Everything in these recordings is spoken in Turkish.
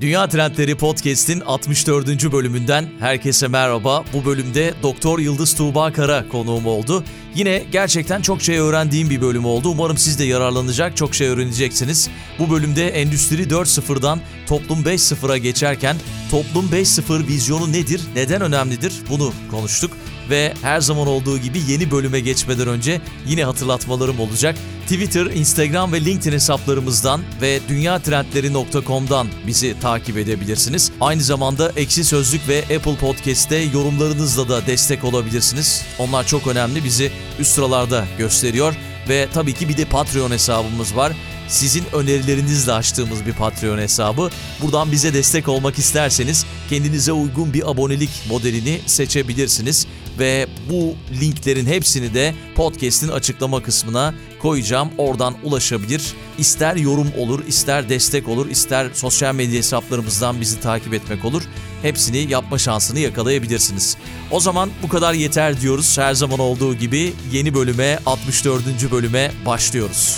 Dünya Trendleri Podcast'in 64. bölümünden herkese merhaba. Bu bölümde Doktor Yıldız Tuğba Kara konuğum oldu. Yine gerçekten çok şey öğrendiğim bir bölüm oldu. Umarım siz de yararlanacak, çok şey öğreneceksiniz. Bu bölümde Endüstri 4.0'dan Toplum 5.0'a geçerken Toplum 5.0 vizyonu nedir, neden önemlidir bunu konuştuk. Ve her zaman olduğu gibi yeni bölüme geçmeden önce yine hatırlatmalarım olacak. Twitter, Instagram ve LinkedIn hesaplarımızdan ve dünyatrendleri.com'dan bizi takip edebilirsiniz. Aynı zamanda Ekşi Sözlük ve Apple Podcast'te yorumlarınızla da destek olabilirsiniz. Onlar çok önemli, bizi üst sıralarda gösteriyor. Ve tabii ki bir de Patreon hesabımız var sizin önerilerinizle açtığımız bir Patreon hesabı. Buradan bize destek olmak isterseniz kendinize uygun bir abonelik modelini seçebilirsiniz ve bu linklerin hepsini de podcast'in açıklama kısmına koyacağım. Oradan ulaşabilir. İster yorum olur, ister destek olur, ister sosyal medya hesaplarımızdan bizi takip etmek olur. Hepsini yapma şansını yakalayabilirsiniz. O zaman bu kadar yeter diyoruz. Her zaman olduğu gibi yeni bölüme, 64. bölüme başlıyoruz.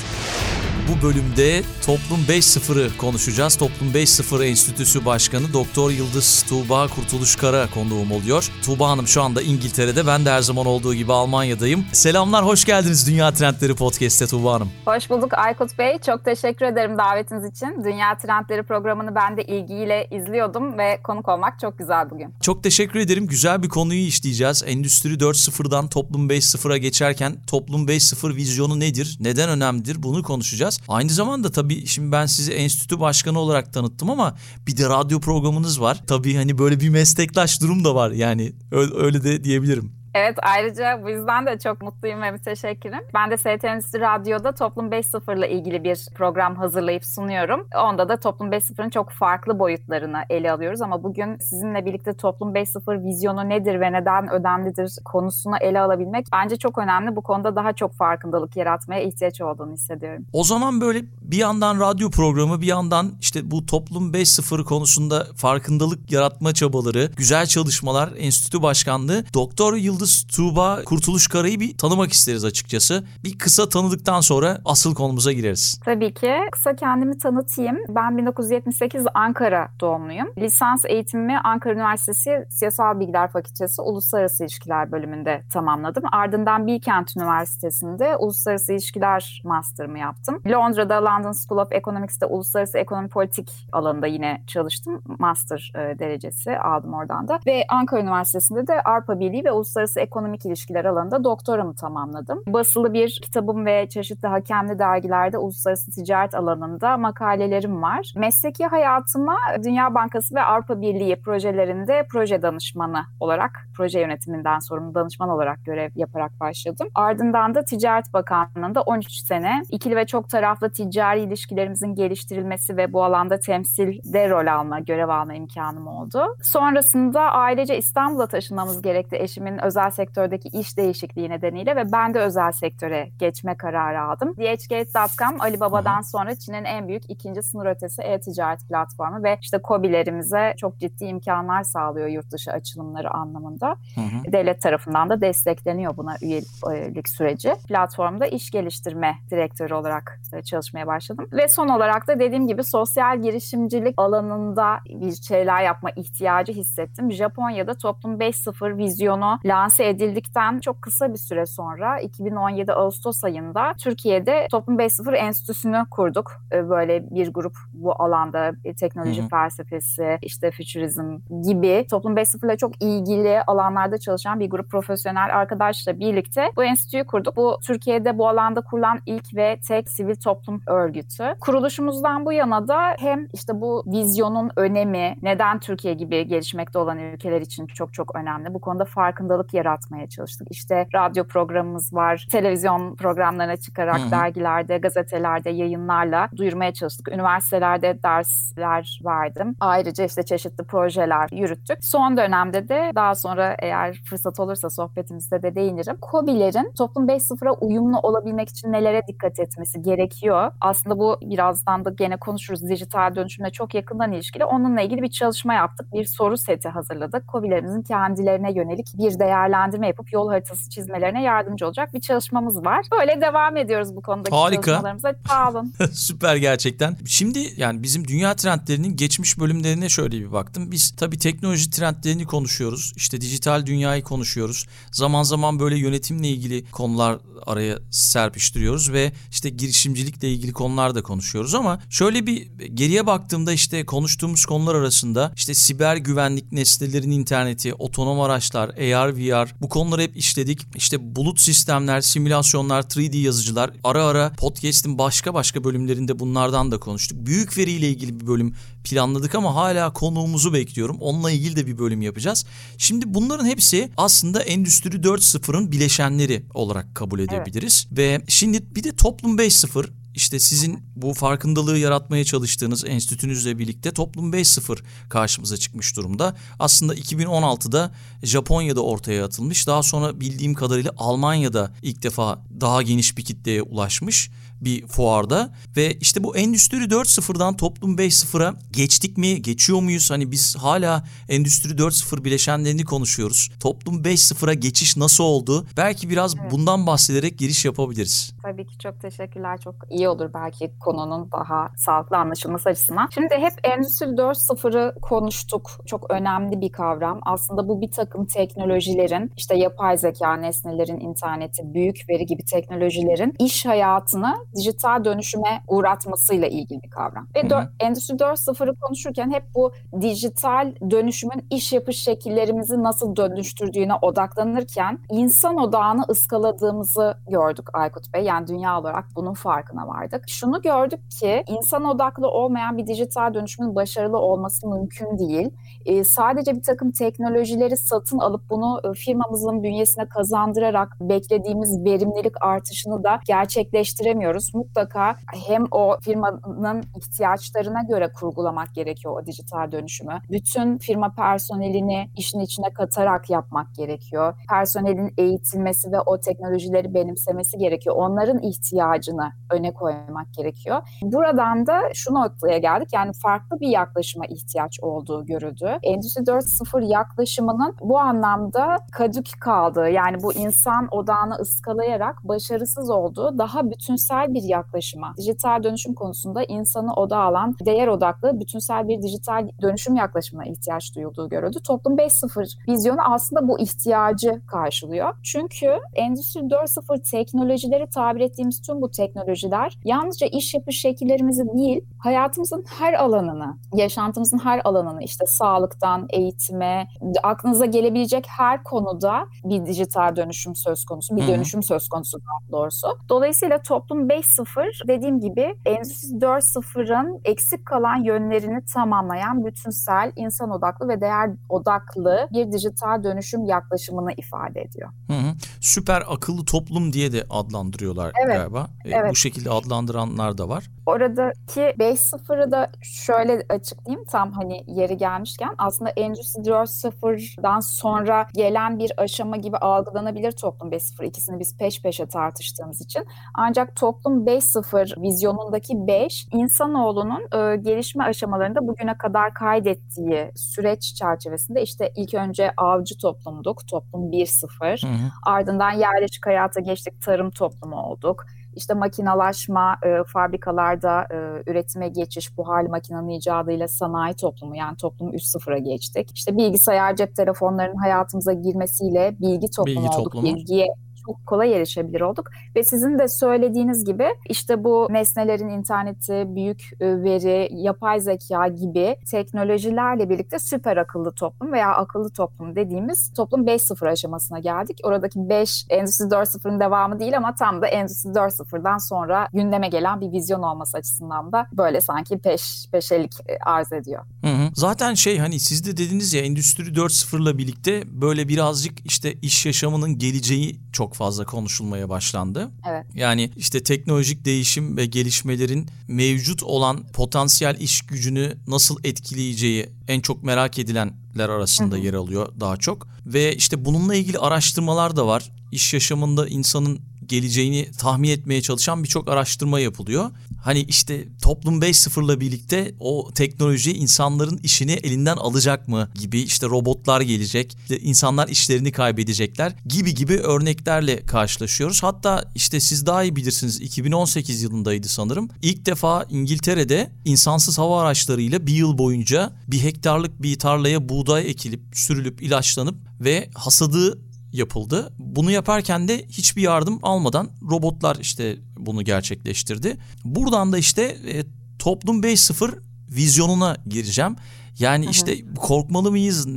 Bu bölümde Toplum 5.0'ı konuşacağız. Toplum 5.0 Enstitüsü Başkanı Doktor Yıldız Tuğba Kurtuluş Kara konuğum oluyor. Tuğba Hanım şu anda İngiltere'de. Ben de her zaman olduğu gibi Almanya'dayım. Selamlar, hoş geldiniz Dünya Trendleri Podcast'te Tuğba Hanım. Hoş bulduk Aykut Bey. Çok teşekkür ederim davetiniz için. Dünya Trendleri programını ben de ilgiyle izliyordum ve konuk olmak çok güzel bugün. Çok teşekkür ederim. Güzel bir konuyu işleyeceğiz. Endüstri 4.0'dan Toplum 5.0'a geçerken Toplum 5.0 vizyonu nedir? Neden önemlidir? Bunu konuşacağız. Aynı zamanda tabii şimdi ben sizi enstitü başkanı olarak tanıttım ama bir de radyo programınız var. Tabii hani böyle bir meslektaş durum da var yani öyle de diyebilirim. Evet ayrıca bu yüzden de çok mutluyum ve müteşekkirim. Ben de ST Endüstri Radyo'da Toplum 5.0 ile ilgili bir program hazırlayıp sunuyorum. Onda da Toplum 5.0'ın çok farklı boyutlarını ele alıyoruz ama bugün sizinle birlikte Toplum 5.0 vizyonu nedir ve neden önemlidir konusunu ele alabilmek bence çok önemli. Bu konuda daha çok farkındalık yaratmaya ihtiyaç olduğunu hissediyorum. O zaman böyle bir yandan radyo programı bir yandan işte bu Toplum 5.0 konusunda farkındalık yaratma çabaları, güzel çalışmalar, enstitü başkanlığı. Doktor Yıldız Yıldız Tuğba Kurtuluş Kara'yı bir tanımak isteriz açıkçası. Bir kısa tanıdıktan sonra asıl konumuza gireriz. Tabii ki. Kısa kendimi tanıtayım. Ben 1978 Ankara doğumluyum. Lisans eğitimimi Ankara Üniversitesi Siyasal Bilgiler Fakültesi Uluslararası İlişkiler bölümünde tamamladım. Ardından Bilkent Üniversitesi'nde Uluslararası İlişkiler Master'ımı yaptım. Londra'da London School of Economics'te Uluslararası Ekonomi Politik alanında yine çalıştım. Master e, derecesi aldım oradan da. Ve Ankara Üniversitesi'nde de Avrupa Birliği ve Uluslararası uluslararası ekonomik ilişkiler alanında doktoramı tamamladım. Basılı bir kitabım ve çeşitli hakemli dergilerde uluslararası ticaret alanında makalelerim var. Mesleki hayatıma Dünya Bankası ve Avrupa Birliği projelerinde proje danışmanı olarak, proje yönetiminden sorumlu danışman olarak görev yaparak başladım. Ardından da Ticaret Bakanlığı'nda 13 sene ikili ve çok taraflı ticari ilişkilerimizin geliştirilmesi ve bu alanda temsilde rol alma, görev alma imkanım oldu. Sonrasında ailece İstanbul'a taşınmamız gerekti eşimin özel özel sektördeki iş değişikliği nedeniyle ve ben de özel sektöre geçme kararı aldım. DHgate.com Alibaba'dan sonra Çin'in en büyük ikinci sınır ötesi e-ticaret platformu ve işte COBİ'lerimize çok ciddi imkanlar sağlıyor yurt dışı açılımları anlamında. Hı hı. Devlet tarafından da destekleniyor buna üyelik süreci. Platformda iş geliştirme direktörü olarak e, çalışmaya başladım. Ve son olarak da dediğim gibi sosyal girişimcilik alanında bir şeyler yapma ihtiyacı hissettim. Japonya'da Toplum 5.0 vizyonu lanse edildikten çok kısa bir süre sonra 2017 Ağustos ayında Türkiye'de Toplum 5.0 Enstitüsü'nü kurduk. Ee, böyle bir grup bu alanda teknoloji hı hı. felsefesi, işte futurizm gibi Toplum 5.0 ile çok ilgili alanlarda çalışan bir grup profesyonel arkadaşla birlikte bu enstitüyü kurduk. Bu Türkiye'de bu alanda kurulan ilk ve tek sivil toplum örgütü. Kuruluşumuzdan bu yana da hem işte bu vizyonun önemi, neden Türkiye gibi gelişmekte olan ülkeler için çok çok önemli. Bu konuda farkındalık yaratmaya çalıştık. İşte radyo programımız var, televizyon programlarına çıkarak Hı-hı. dergilerde, gazetelerde, yayınlarla duyurmaya çalıştık. Üniversitelerde dersler verdim. Ayrıca işte çeşitli projeler yürüttük. Son dönemde de daha sonra eğer fırsat olursa sohbetimizde de değinirim. COBİ'lerin toplum 5.0'a uyumlu olabilmek için nelere dikkat etmesi gerekiyor? Aslında bu birazdan da gene konuşuruz. Dijital dönüşümle çok yakından ilişkili. Onunla ilgili bir çalışma yaptık. Bir soru seti hazırladık. COBİ'lerimizin kendilerine yönelik bir değerlendirme yapıp yol haritası çizmelerine yardımcı olacak bir çalışmamız var. Böyle devam ediyoruz bu konudaki Harika. çalışmalarımıza. Sağ olun. Süper gerçekten. Şimdi yani bizim dünya trendlerinin geçmiş bölümlerine şöyle bir baktım. Biz tabii teknoloji trendlerini konuşuyoruz. İşte dijital dünyayı konuşuyoruz. Zaman zaman böyle yönetimle ilgili konular araya serpiştiriyoruz ve işte girişimcilikle ilgili konular da konuşuyoruz ama şöyle bir geriye baktığımda işte konuştuğumuz konular arasında işte siber güvenlik, nesnelerin interneti, otonom araçlar, AR, VR bu konuları hep işledik. İşte bulut sistemler, simülasyonlar, 3D yazıcılar ara ara podcast'in başka başka bölümlerinde bunlardan da konuştuk. Büyük veriyle ilgili bir bölüm planladık ama hala konuğumuzu bekliyorum. Onunla ilgili de bir bölüm yapacağız. Şimdi bunların hepsi aslında Endüstri 4.0'ın bileşenleri olarak kabul edebiliriz. Evet. Ve şimdi bir de Toplum 5.0 işte sizin bu farkındalığı yaratmaya çalıştığınız enstitünüzle birlikte Toplum 5.0 karşımıza çıkmış durumda. Aslında 2016'da Japonya'da ortaya atılmış. Daha sonra bildiğim kadarıyla Almanya'da ilk defa daha geniş bir kitleye ulaşmış bir fuarda ve işte bu Endüstri 4.0'dan Toplum 5.0'a geçtik mi? Geçiyor muyuz? Hani biz hala Endüstri 4.0 bileşenlerini konuşuyoruz. Toplum 5.0'a geçiş nasıl oldu? Belki biraz evet. bundan bahsederek giriş yapabiliriz. Tabii ki çok teşekkürler. Çok iyi olur belki konunun daha sağlıklı anlaşılması açısından. Şimdi hep Endüstri 4.0'ı konuştuk. Çok önemli bir kavram. Aslında bu bir takım teknolojilerin, işte yapay zeka, nesnelerin interneti, büyük veri gibi teknolojilerin iş hayatını dijital dönüşüme uğratmasıyla ilgili bir kavram. Ve hı hı. Endüstri 4.0'ı konuşurken hep bu dijital dönüşümün iş yapış şekillerimizi nasıl dönüştürdüğüne odaklanırken insan odağını ıskaladığımızı gördük Aykut Bey. Yani dünya olarak bunun farkına vardık. Şunu gördük ki insan odaklı olmayan bir dijital dönüşümün başarılı olması mümkün değil. Ee, sadece bir takım teknolojileri satın alıp bunu e, firmamızın bünyesine kazandırarak beklediğimiz verimlilik artışını da gerçekleştiremiyoruz yapıyoruz. Mutlaka hem o firmanın ihtiyaçlarına göre kurgulamak gerekiyor o dijital dönüşümü. Bütün firma personelini işin içine katarak yapmak gerekiyor. Personelin eğitilmesi ve o teknolojileri benimsemesi gerekiyor. Onların ihtiyacını öne koymak gerekiyor. Buradan da şu noktaya geldik. Yani farklı bir yaklaşıma ihtiyaç olduğu görüldü. Endüstri 4.0 yaklaşımının bu anlamda kadük kaldığı yani bu insan odağını ıskalayarak başarısız olduğu daha bütünsel bir yaklaşıma, dijital dönüşüm konusunda insanı oda alan, değer odaklı, bütünsel bir dijital dönüşüm yaklaşımına ihtiyaç duyulduğu görüldü. Toplum 5.0 vizyonu aslında bu ihtiyacı karşılıyor. Çünkü Endüstri 4.0 teknolojileri tabir ettiğimiz tüm bu teknolojiler yalnızca iş yapış şekillerimizi değil, hayatımızın her alanını, yaşantımızın her alanını işte sağlıktan eğitime, aklınıza gelebilecek her konuda bir dijital dönüşüm söz konusu, bir dönüşüm söz konusu doğrusu. Dolayısıyla toplum 5 5.0 dediğim gibi Endüstri 4.0'ın eksik kalan yönlerini tamamlayan bütünsel, insan odaklı ve değer odaklı bir dijital dönüşüm yaklaşımını ifade ediyor. Hı hı. Süper akıllı toplum diye de adlandırıyorlar evet. galiba. E, evet. Bu şekilde adlandıranlar da var. Oradaki 5.0'ı da şöyle açıklayayım tam hani yeri gelmişken aslında Endüstri 4.0'dan sonra gelen bir aşama gibi algılanabilir toplum 5.0 ikisini biz peş peşe tartıştığımız için. Ancak toplum 5.0 vizyonundaki 5 insanoğlunun e, gelişme aşamalarında bugüne kadar kaydettiği süreç çerçevesinde işte ilk önce avcı toplumduk, toplum 1.0. Ardından yerleşik hayata geçtik, tarım toplumu olduk işte makinalaşma, e, fabrikalarda e, üretime geçiş, bu hali makinenin icadıyla sanayi toplumu yani toplum üst sıfıra geçtik. İşte bilgisayar, cep telefonlarının hayatımıza girmesiyle bilgi toplumu bilgi olduk. Toplumu. Bilgiye çok kolay erişebilir olduk. Ve sizin de söylediğiniz gibi işte bu nesnelerin interneti, büyük e, veri, yapay zeka gibi teknolojilerle birlikte süper akıllı toplum veya akıllı toplum dediğimiz toplum 5.0 aşamasına geldik. Oradaki 5 Endüstri 4.0'ın devamı değil ama tam da Endüstri 4.0'dan sonra gündeme gelen bir vizyon olması açısından da böyle sanki peş peşelik e, arz ediyor. Hı hı. Zaten şey hani siz de dediniz ya Endüstri 4.0'la birlikte böyle birazcık işte iş yaşamının geleceği çok fazla konuşulmaya başlandı. Evet. Yani işte teknolojik değişim ve gelişmelerin mevcut olan potansiyel iş gücünü nasıl etkileyeceği en çok merak edilenler arasında yer alıyor daha çok. Ve işte bununla ilgili araştırmalar da var. İş yaşamında insanın geleceğini tahmin etmeye çalışan birçok araştırma yapılıyor. Hani işte toplum 5.0'la birlikte o teknoloji insanların işini elinden alacak mı gibi işte robotlar gelecek, işte insanlar işlerini kaybedecekler gibi gibi örneklerle karşılaşıyoruz. Hatta işte siz daha iyi bilirsiniz 2018 yılındaydı sanırım. İlk defa İngiltere'de insansız hava araçlarıyla bir yıl boyunca bir hektarlık bir tarlaya buğday ekilip sürülüp ilaçlanıp ve hasadı yapıldı. Bunu yaparken de hiçbir yardım almadan robotlar işte bunu gerçekleştirdi. Buradan da işte e, toplum 5.0 vizyonuna gireceğim. Yani işte korkmalı mıyız?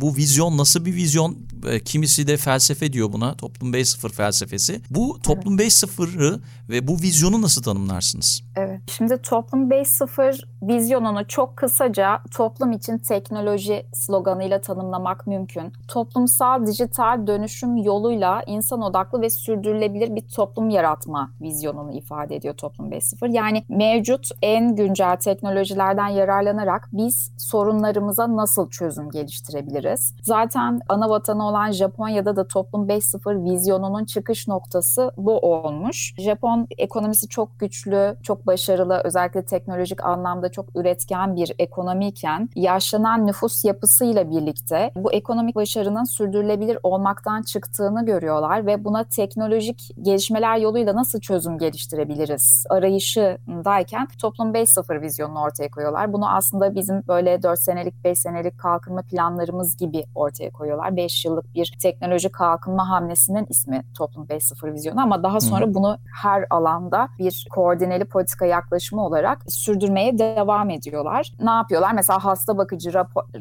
Bu vizyon nasıl bir vizyon? E, kimisi de felsefe diyor buna. Toplum 5.0 felsefesi. Bu toplum evet. 5.0'ı ve bu vizyonu nasıl tanımlarsınız? Evet. Şimdi toplum 5.0 vizyonunu çok kısaca toplum için teknoloji sloganıyla tanımlamak mümkün. Toplumsal dijital dönüşüm yoluyla insan odaklı ve sürdürülebilir bir toplum yaratma vizyonunu ifade ediyor toplum 5.0. Yani mevcut en güncel teknolojilerden yararlanarak biz sorunlarımıza nasıl çözüm geliştirebiliriz? Zaten ana vatanı olan Japonya'da da toplum 5.0 vizyonunun çıkış noktası bu olmuş. Japon ekonomisi çok güçlü, çok başarılı, özellikle teknolojik anlamda çok üretken bir ekonomiyken yaşlanan nüfus yapısıyla birlikte bu ekonomik başarının sürdürülebilir olmaktan çıktığını görüyorlar ve buna teknolojik gelişmeler yoluyla nasıl çözüm geliştirebiliriz arayışındayken toplum 5.0 vizyonunu ortaya koyuyorlar. Bunu aslında bizim böyle 4 senelik 5 senelik kalkınma planlarımız gibi ortaya koyuyorlar. 5 yıllık bir teknoloji kalkınma hamlesinin ismi toplum 5.0 vizyonu ama daha sonra Hı. bunu her alanda bir koordineli politika yaklaşımı olarak sürdürmeye devam ediyorlar. Ne yapıyorlar? Mesela hasta bakıcı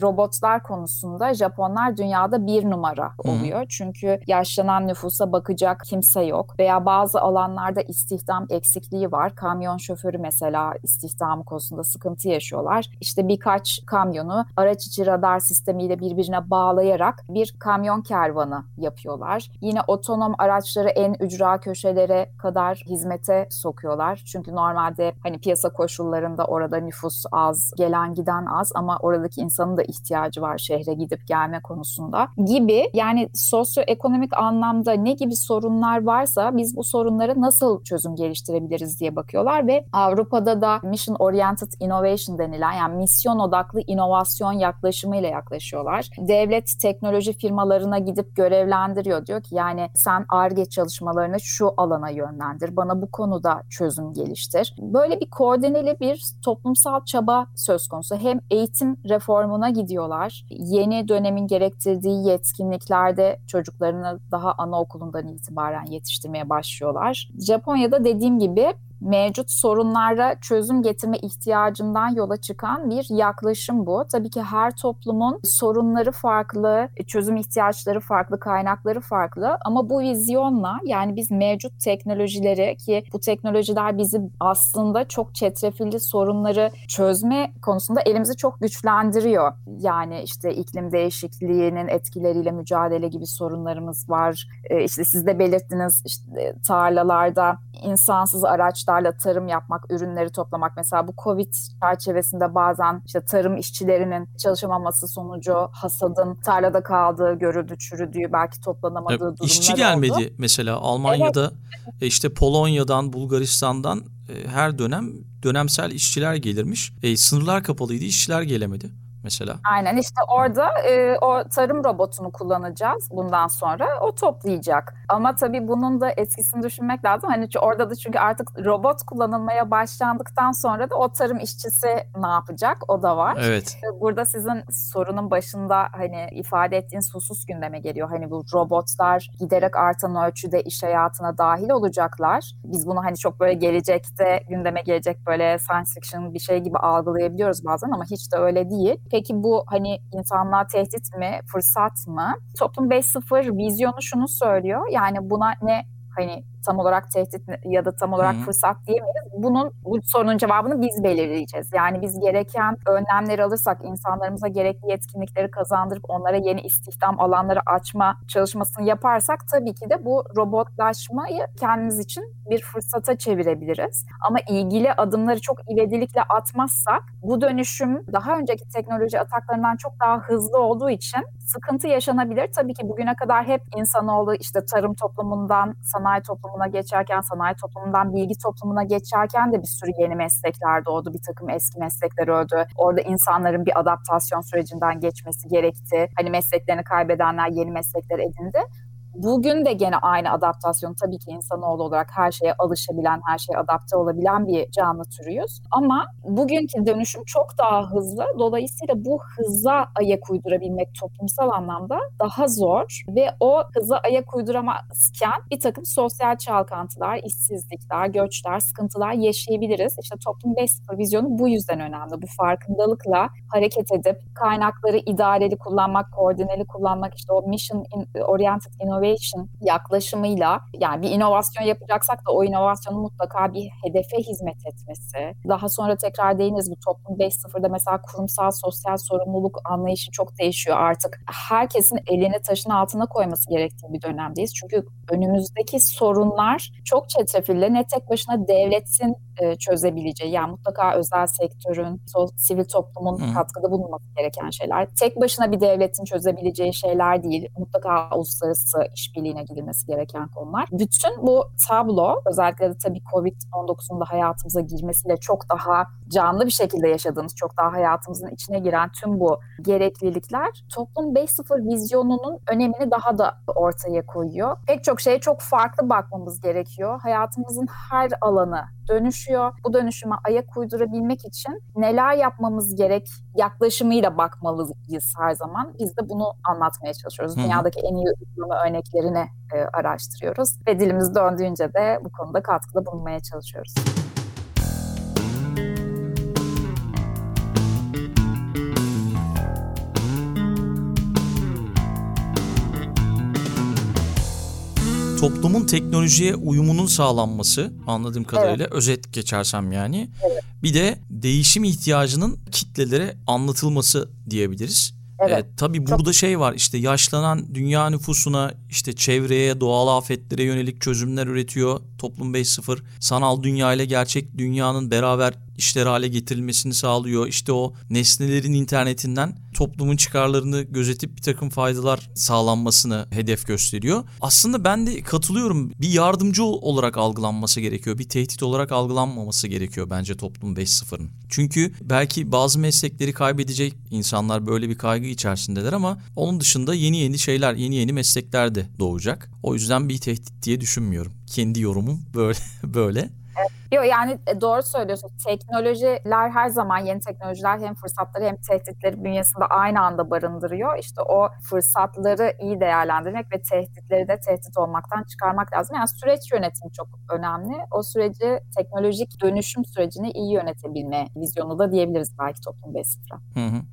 robotlar konusunda Japonlar dünyada bir numara oluyor. Hı. Çünkü yaşlanan nüfusa bakacak kimse yok. Veya bazı alanlarda istihdam eksikliği var. Kamyon şoförü mesela istihdam konusunda sıkıntı yaşıyorlar. İşte birkaç kamyonu araç içi radar sistemiyle birbirine bağlayarak bir kamyon kervanı yapıyorlar. Yine otonom araçları en ücra köşelere kadar hizmete sokuyorlar. Çünkü normalde hani piyasa koşullarında orada nüfus az, gelen giden az ama oradaki insanın da ihtiyacı var şehre gidip gelme konusunda gibi. Yani sosyoekonomik anlamda ne gibi sorunlar varsa biz bu sorunlara nasıl çözüm geliştirebiliriz diye bakıyorlar ve Avrupa'da da Mission Oriented Innovation denilen yani misyon odaklı inovasyon yaklaşımıyla yaklaşıyorlar. Devlet teknoloji firmalarına gidip görevlendiriyor. Diyor ki yani sen ARGE çalışmalarını şu alana yönlendir. Bana bu konuda çözüm geliştir. Böyle bir koordineli bir toplum toplumsal çaba söz konusu. Hem eğitim reformuna gidiyorlar. Yeni dönemin gerektirdiği yetkinliklerde çocuklarını daha anaokulundan itibaren yetiştirmeye başlıyorlar. Japonya'da dediğim gibi mevcut sorunlara çözüm getirme ihtiyacından yola çıkan bir yaklaşım bu. Tabii ki her toplumun sorunları farklı, çözüm ihtiyaçları farklı, kaynakları farklı ama bu vizyonla yani biz mevcut teknolojileri ki bu teknolojiler bizi aslında çok çetrefilli sorunları çözme konusunda elimizi çok güçlendiriyor. Yani işte iklim değişikliğinin etkileriyle mücadele gibi sorunlarımız var. Ee, işte siz de belirttiniz işte tarlalarda insansız araçlarla tarım yapmak, ürünleri toplamak. Mesela bu Covid çerçevesinde bazen işte tarım işçilerinin çalışamaması sonucu hasadın tarlada kaldığı, görüldü, çürüdüğü, belki toplanamadığı e, durumlar İşçi gelmedi oldu. mesela Almanya'da evet. işte Polonya'dan, Bulgaristan'dan e, her dönem dönemsel işçiler gelirmiş. E, sınırlar kapalıydı, işçiler gelemedi mesela. Aynen işte orada e, o tarım robotunu kullanacağız bundan sonra. O toplayacak. Ama tabii bunun da etkisini düşünmek lazım. Hani orada da çünkü artık robot kullanılmaya başlandıktan sonra da o tarım işçisi ne yapacak? O da var. Evet. Burada sizin sorunun başında hani ifade ettiğiniz husus gündeme geliyor. Hani bu robotlar giderek artan ölçüde iş hayatına dahil olacaklar. Biz bunu hani çok böyle gelecekte gündeme gelecek böyle science fiction bir şey gibi algılayabiliyoruz bazen ama hiç de öyle değil. Peki bu hani insanlığa tehdit mi, fırsat mı? Toplum 5.0 vizyonu şunu söylüyor. Yani buna ne hani tam olarak tehdit ya da tam olarak Hı-hı. fırsat diyemeyiz. Bunun bu sorunun cevabını biz belirleyeceğiz. Yani biz gereken önlemleri alırsak, insanlarımıza gerekli yetkinlikleri kazandırıp onlara yeni istihdam alanları açma çalışmasını yaparsak tabii ki de bu robotlaşmayı kendimiz için bir fırsata çevirebiliriz. Ama ilgili adımları çok ivedilikle atmazsak bu dönüşüm daha önceki teknoloji ataklarından çok daha hızlı olduğu için sıkıntı yaşanabilir. Tabii ki bugüne kadar hep insanoğlu işte tarım toplumundan sanayi toplumuna geçerken, sanayi toplumundan bilgi toplumuna geçerken de bir sürü yeni meslekler doğdu. Bir takım eski meslekler öldü. Orada insanların bir adaptasyon sürecinden geçmesi gerekti. Hani mesleklerini kaybedenler yeni meslekler edindi. Bugün de gene aynı adaptasyon tabii ki insanoğlu olarak her şeye alışabilen, her şeye adapte olabilen bir canlı türüyüz. Ama bugünkü dönüşüm çok daha hızlı. Dolayısıyla bu hıza ayak uydurabilmek toplumsal anlamda daha zor ve o hıza ayak uyduramazken bir takım sosyal çalkantılar, işsizlikler, göçler, sıkıntılar yaşayabiliriz. İşte toplum 5.0 vizyonu bu yüzden önemli. Bu farkındalıkla hareket edip kaynakları idareli kullanmak, koordineli kullanmak, işte o mission oriented innovation innovation yaklaşımıyla yani bir inovasyon yapacaksak da o inovasyonun mutlaka bir hedefe hizmet etmesi. Daha sonra tekrar değiniriz bu toplum 5.0'da mesela kurumsal sosyal sorumluluk anlayışı çok değişiyor artık. Herkesin elini taşın altına koyması gerektiği bir dönemdeyiz. Çünkü önümüzdeki sorunlar çok çetrefilli. Ne tek başına devletin e, çözebileceği yani mutlaka özel sektörün, sivil toplumun Hı. katkıda bulunması gereken şeyler. Tek başına bir devletin çözebileceği şeyler değil. Mutlaka uluslararası işbirliğine gidilmesi gereken konular. Bütün bu tablo özellikle de tabii Covid-19'un da hayatımıza girmesiyle çok daha canlı bir şekilde yaşadığımız, çok daha hayatımızın içine giren tüm bu gereklilikler toplum 5.0 vizyonunun önemini daha da ortaya koyuyor. Pek çok şeye çok farklı bakmamız gerekiyor. Hayatımızın her alanı dönüşüyor. Bu dönüşüme ayak uydurabilmek için neler yapmamız gerek yaklaşımıyla bakmalıyız her zaman. Biz de bunu anlatmaya çalışıyoruz. Hı-hı. Dünyadaki en iyi uygulama örneklerini e, araştırıyoruz ve dilimiz döndüğünce de bu konuda katkıda bulunmaya çalışıyoruz. toplumun teknolojiye uyumunun sağlanması anladığım kadarıyla evet. özet geçersem yani. Evet. Bir de değişim ihtiyacının kitlelere anlatılması diyebiliriz. Evet. E, tabii burada Çok... şey var işte yaşlanan dünya nüfusuna işte çevreye, doğal afetlere yönelik çözümler üretiyor Toplum 5.0. Sanal dünya ile gerçek dünyanın beraber işler hale getirilmesini sağlıyor. İşte o nesnelerin internetinden toplumun çıkarlarını gözetip bir takım faydalar sağlanmasını hedef gösteriyor. Aslında ben de katılıyorum. Bir yardımcı olarak algılanması gerekiyor. Bir tehdit olarak algılanmaması gerekiyor bence toplum 5.0'ın. Çünkü belki bazı meslekleri kaybedecek insanlar böyle bir kaygı içerisindeler ama onun dışında yeni yeni şeyler, yeni yeni meslekler de doğacak. O yüzden bir tehdit diye düşünmüyorum. Kendi yorumum böyle böyle. Yok yani e, doğru söylüyorsun. Teknolojiler her zaman yeni teknolojiler hem fırsatları hem tehditleri bünyesinde aynı anda barındırıyor. İşte o fırsatları iyi değerlendirmek ve tehditleri de tehdit olmaktan çıkarmak lazım. Yani süreç yönetimi çok önemli. O süreci teknolojik dönüşüm sürecini iyi yönetebilme vizyonu da diyebiliriz belki Toplum 5.0'a.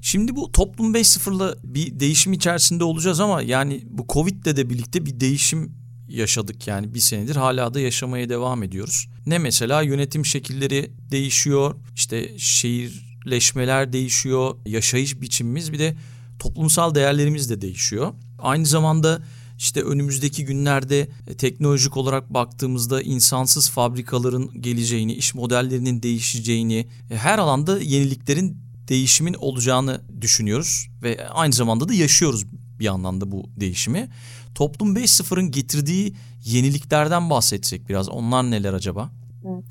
Şimdi bu Toplum 5.0'la bir değişim içerisinde olacağız ama yani bu Covid'le de birlikte bir değişim yaşadık yani bir senedir hala da yaşamaya devam ediyoruz. Ne mesela yönetim şekilleri değişiyor, işte şehirleşmeler değişiyor, yaşayış biçimimiz bir de toplumsal değerlerimiz de değişiyor. Aynı zamanda işte önümüzdeki günlerde e, teknolojik olarak baktığımızda insansız fabrikaların geleceğini, iş modellerinin değişeceğini, e, her alanda yeniliklerin değişimin olacağını düşünüyoruz ve aynı zamanda da yaşıyoruz bir anlamda bu değişimi. Toplum 5.0'ın getirdiği yeniliklerden bahsetsek biraz. Onlar neler acaba?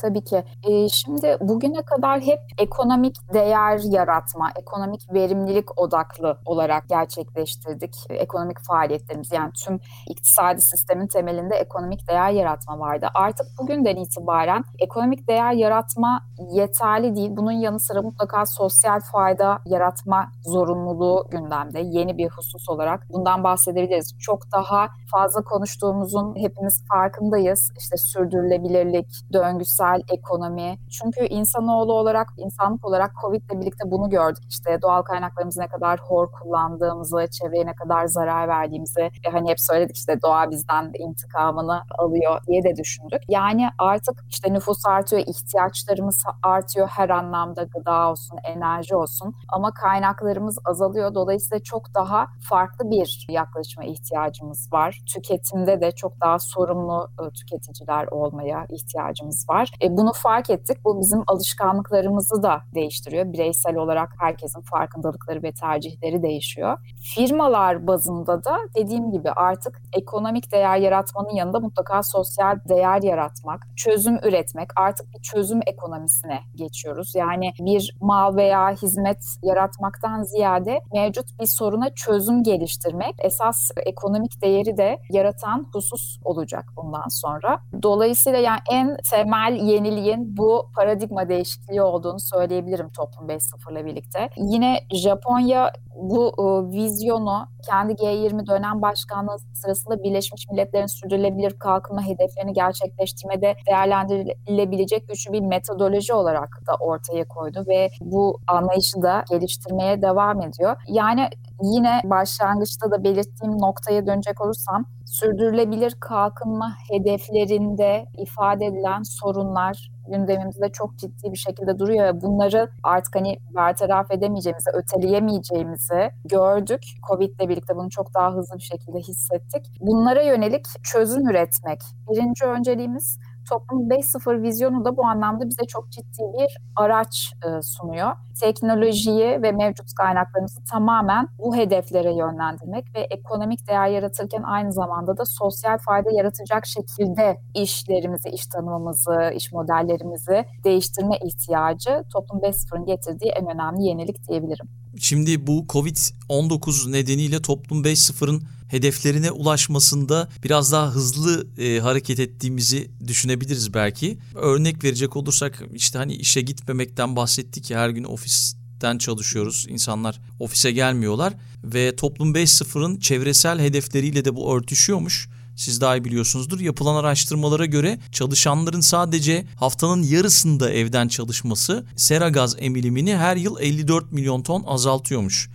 Tabii ki. Ee, şimdi bugüne kadar hep ekonomik değer yaratma, ekonomik verimlilik odaklı olarak gerçekleştirdik ekonomik faaliyetlerimiz. Yani tüm iktisadi sistemin temelinde ekonomik değer yaratma vardı. Artık bugünden itibaren ekonomik değer yaratma yeterli değil. Bunun yanı sıra mutlaka sosyal fayda yaratma zorunluluğu gündemde. Yeni bir husus olarak bundan bahsedebiliriz. Çok daha fazla konuştuğumuzun hepimiz farkındayız. İşte sürdürülebilirlik, döngü döngüsel ekonomi. Çünkü insanoğlu olarak, insanlık olarak Covid ile birlikte bunu gördük. İşte doğal kaynaklarımızı ne kadar hor kullandığımızı, çevreye ne kadar zarar verdiğimizi, e hani hep söyledik işte doğa bizden intikamını alıyor diye de düşündük. Yani artık işte nüfus artıyor, ihtiyaçlarımız artıyor her anlamda gıda olsun, enerji olsun ama kaynaklarımız azalıyor. Dolayısıyla çok daha farklı bir yaklaşıma ihtiyacımız var. Tüketimde de çok daha sorumlu e, tüketiciler olmaya ihtiyacımız var. E, bunu fark ettik. Bu bizim alışkanlıklarımızı da değiştiriyor. Bireysel olarak herkesin farkındalıkları ve tercihleri değişiyor. Firmalar bazında da dediğim gibi artık ekonomik değer yaratmanın yanında mutlaka sosyal değer yaratmak, çözüm üretmek, artık bir çözüm ekonomisine geçiyoruz. Yani bir mal veya hizmet yaratmaktan ziyade mevcut bir soruna çözüm geliştirmek esas ekonomik değeri de yaratan husus olacak bundan sonra. Dolayısıyla yani en temel yeniliğin bu paradigma değişikliği olduğunu söyleyebilirim Toplum 5.0 ile birlikte. Yine Japonya bu e, vizyonu kendi G20 dönem başkanlığı sırasında Birleşmiş Milletler'in sürdürülebilir kalkınma hedeflerini gerçekleştirmede değerlendirilebilecek güçlü bir metodoloji olarak da ortaya koydu ve bu anlayışı da geliştirmeye devam ediyor. Yani yine başlangıçta da belirttiğim noktaya dönecek olursam sürdürülebilir kalkınma hedeflerinde ifade edilen sorunlar gündemimizde çok ciddi bir şekilde duruyor ve bunları artık hani bertaraf edemeyeceğimizi, öteleyemeyeceğimizi gördük. Covid ile birlikte bunu çok daha hızlı bir şekilde hissettik. Bunlara yönelik çözüm üretmek. Birinci önceliğimiz Toplum 5.0 vizyonu da bu anlamda bize çok ciddi bir araç e, sunuyor. Teknolojiyi ve mevcut kaynaklarımızı tamamen bu hedeflere yönlendirmek ve ekonomik değer yaratırken aynı zamanda da sosyal fayda yaratacak şekilde işlerimizi, iş tanımımızı, iş modellerimizi değiştirme ihtiyacı Toplum 5.0'ın getirdiği en önemli yenilik diyebilirim. Şimdi bu Covid-19 nedeniyle Toplum 5.0'ın hedeflerine ulaşmasında biraz daha hızlı e, hareket ettiğimizi düşünebiliriz belki. Örnek verecek olursak işte hani işe gitmemekten bahsettik ya her gün ofisten çalışıyoruz. İnsanlar ofise gelmiyorlar ve Toplum 5.0'ın çevresel hedefleriyle de bu örtüşüyormuş siz daha iyi biliyorsunuzdur. Yapılan araştırmalara göre çalışanların sadece haftanın yarısında evden çalışması sera gaz emilimini her yıl 54 milyon ton azaltıyormuş.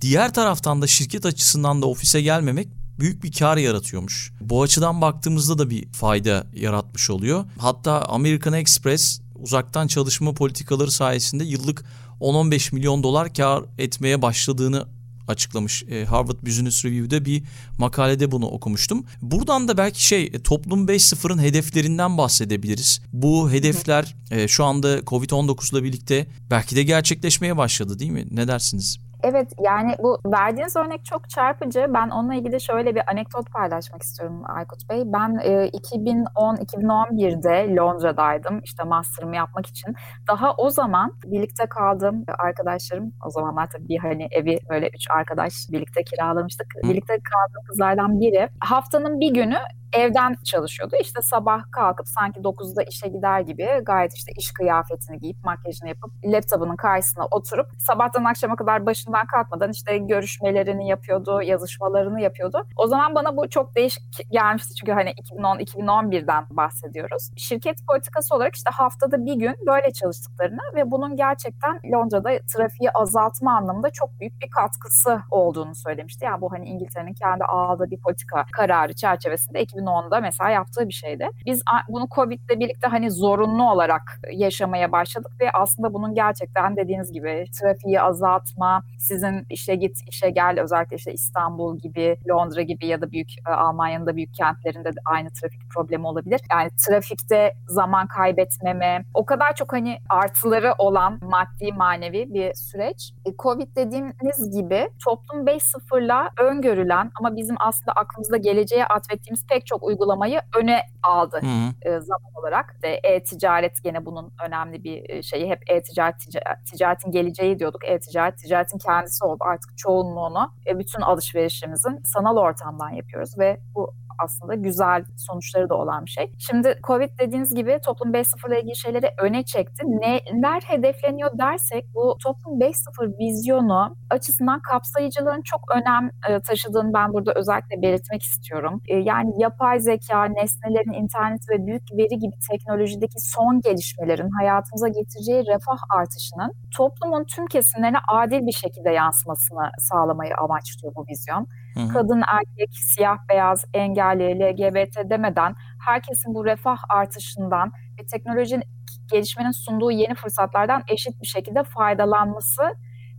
Diğer taraftan da şirket açısından da ofise gelmemek büyük bir kar yaratıyormuş. Bu açıdan baktığımızda da bir fayda yaratmış oluyor. Hatta American Express uzaktan çalışma politikaları sayesinde yıllık 10-15 milyon dolar kar etmeye başladığını açıklamış. E, Harvard Business Review'de bir makalede bunu okumuştum. Buradan da belki şey e, Toplum 5.0'ın hedeflerinden bahsedebiliriz. Bu hedefler e, şu anda Covid-19 ile birlikte belki de gerçekleşmeye başladı değil mi? Ne dersiniz? Evet yani bu verdiğiniz örnek çok çarpıcı. Ben onunla ilgili şöyle bir anekdot paylaşmak istiyorum Aykut Bey. Ben e, 2010-2011'de Londra'daydım işte master'ımı yapmak için. Daha o zaman birlikte kaldığım arkadaşlarım o zamanlar tabii bir hani evi böyle üç arkadaş birlikte kiralamıştık. Birlikte kaldığım kızlardan biri haftanın bir günü evden çalışıyordu. İşte sabah kalkıp sanki 9'da işe gider gibi gayet işte iş kıyafetini giyip makyajını yapıp laptopunun karşısına oturup sabahtan akşama kadar başından kalkmadan işte görüşmelerini yapıyordu, yazışmalarını yapıyordu. O zaman bana bu çok değişik gelmişti çünkü hani 2010-2011'den bahsediyoruz. Şirket politikası olarak işte haftada bir gün böyle çalıştıklarını ve bunun gerçekten Londra'da trafiği azaltma anlamında çok büyük bir katkısı olduğunu söylemişti. Yani bu hani İngiltere'nin kendi aldığı bir politika kararı çerçevesinde 2010'da mesela yaptığı bir şeydi. Biz bunu Covid'le birlikte hani zorunlu olarak yaşamaya başladık ve aslında bunun gerçekten dediğiniz gibi trafiği azaltma, sizin işe git, işe gel özellikle işte İstanbul gibi, Londra gibi ya da büyük e, Almanya'nın da büyük kentlerinde de aynı trafik problemi olabilir. Yani trafikte zaman kaybetmeme, o kadar çok hani artıları olan maddi manevi bir süreç. E, Covid dediğiniz gibi toplum 5.0'la öngörülen ama bizim aslında aklımızda geleceğe atfettiğimiz pek çok uygulamayı öne aldı hı hı. zaman olarak. E-ticaret gene bunun önemli bir şeyi. Hep e-ticaret, ticaretin geleceği diyorduk. E-ticaret, ticaretin kendisi oldu artık çoğunluğunu. E, bütün alışverişimizin sanal ortamdan yapıyoruz ve bu aslında güzel sonuçları da olan bir şey. Şimdi Covid dediğiniz gibi toplum 5.0 ile ilgili şeyleri öne çekti. Neler hedefleniyor dersek bu toplum 5.0 vizyonu açısından kapsayıcılığın çok önem e, taşıdığını ben burada özellikle belirtmek istiyorum. E, yani yapay zeka, nesnelerin internet ve büyük veri gibi teknolojideki son gelişmelerin hayatımıza getireceği refah artışının toplumun tüm kesimlerine adil bir şekilde yansımasını sağlamayı amaçlıyor bu vizyon. Hı hı. Kadın, erkek, siyah, beyaz, engelli, LGBT demeden herkesin bu refah artışından ve teknolojinin gelişmenin sunduğu yeni fırsatlardan eşit bir şekilde faydalanması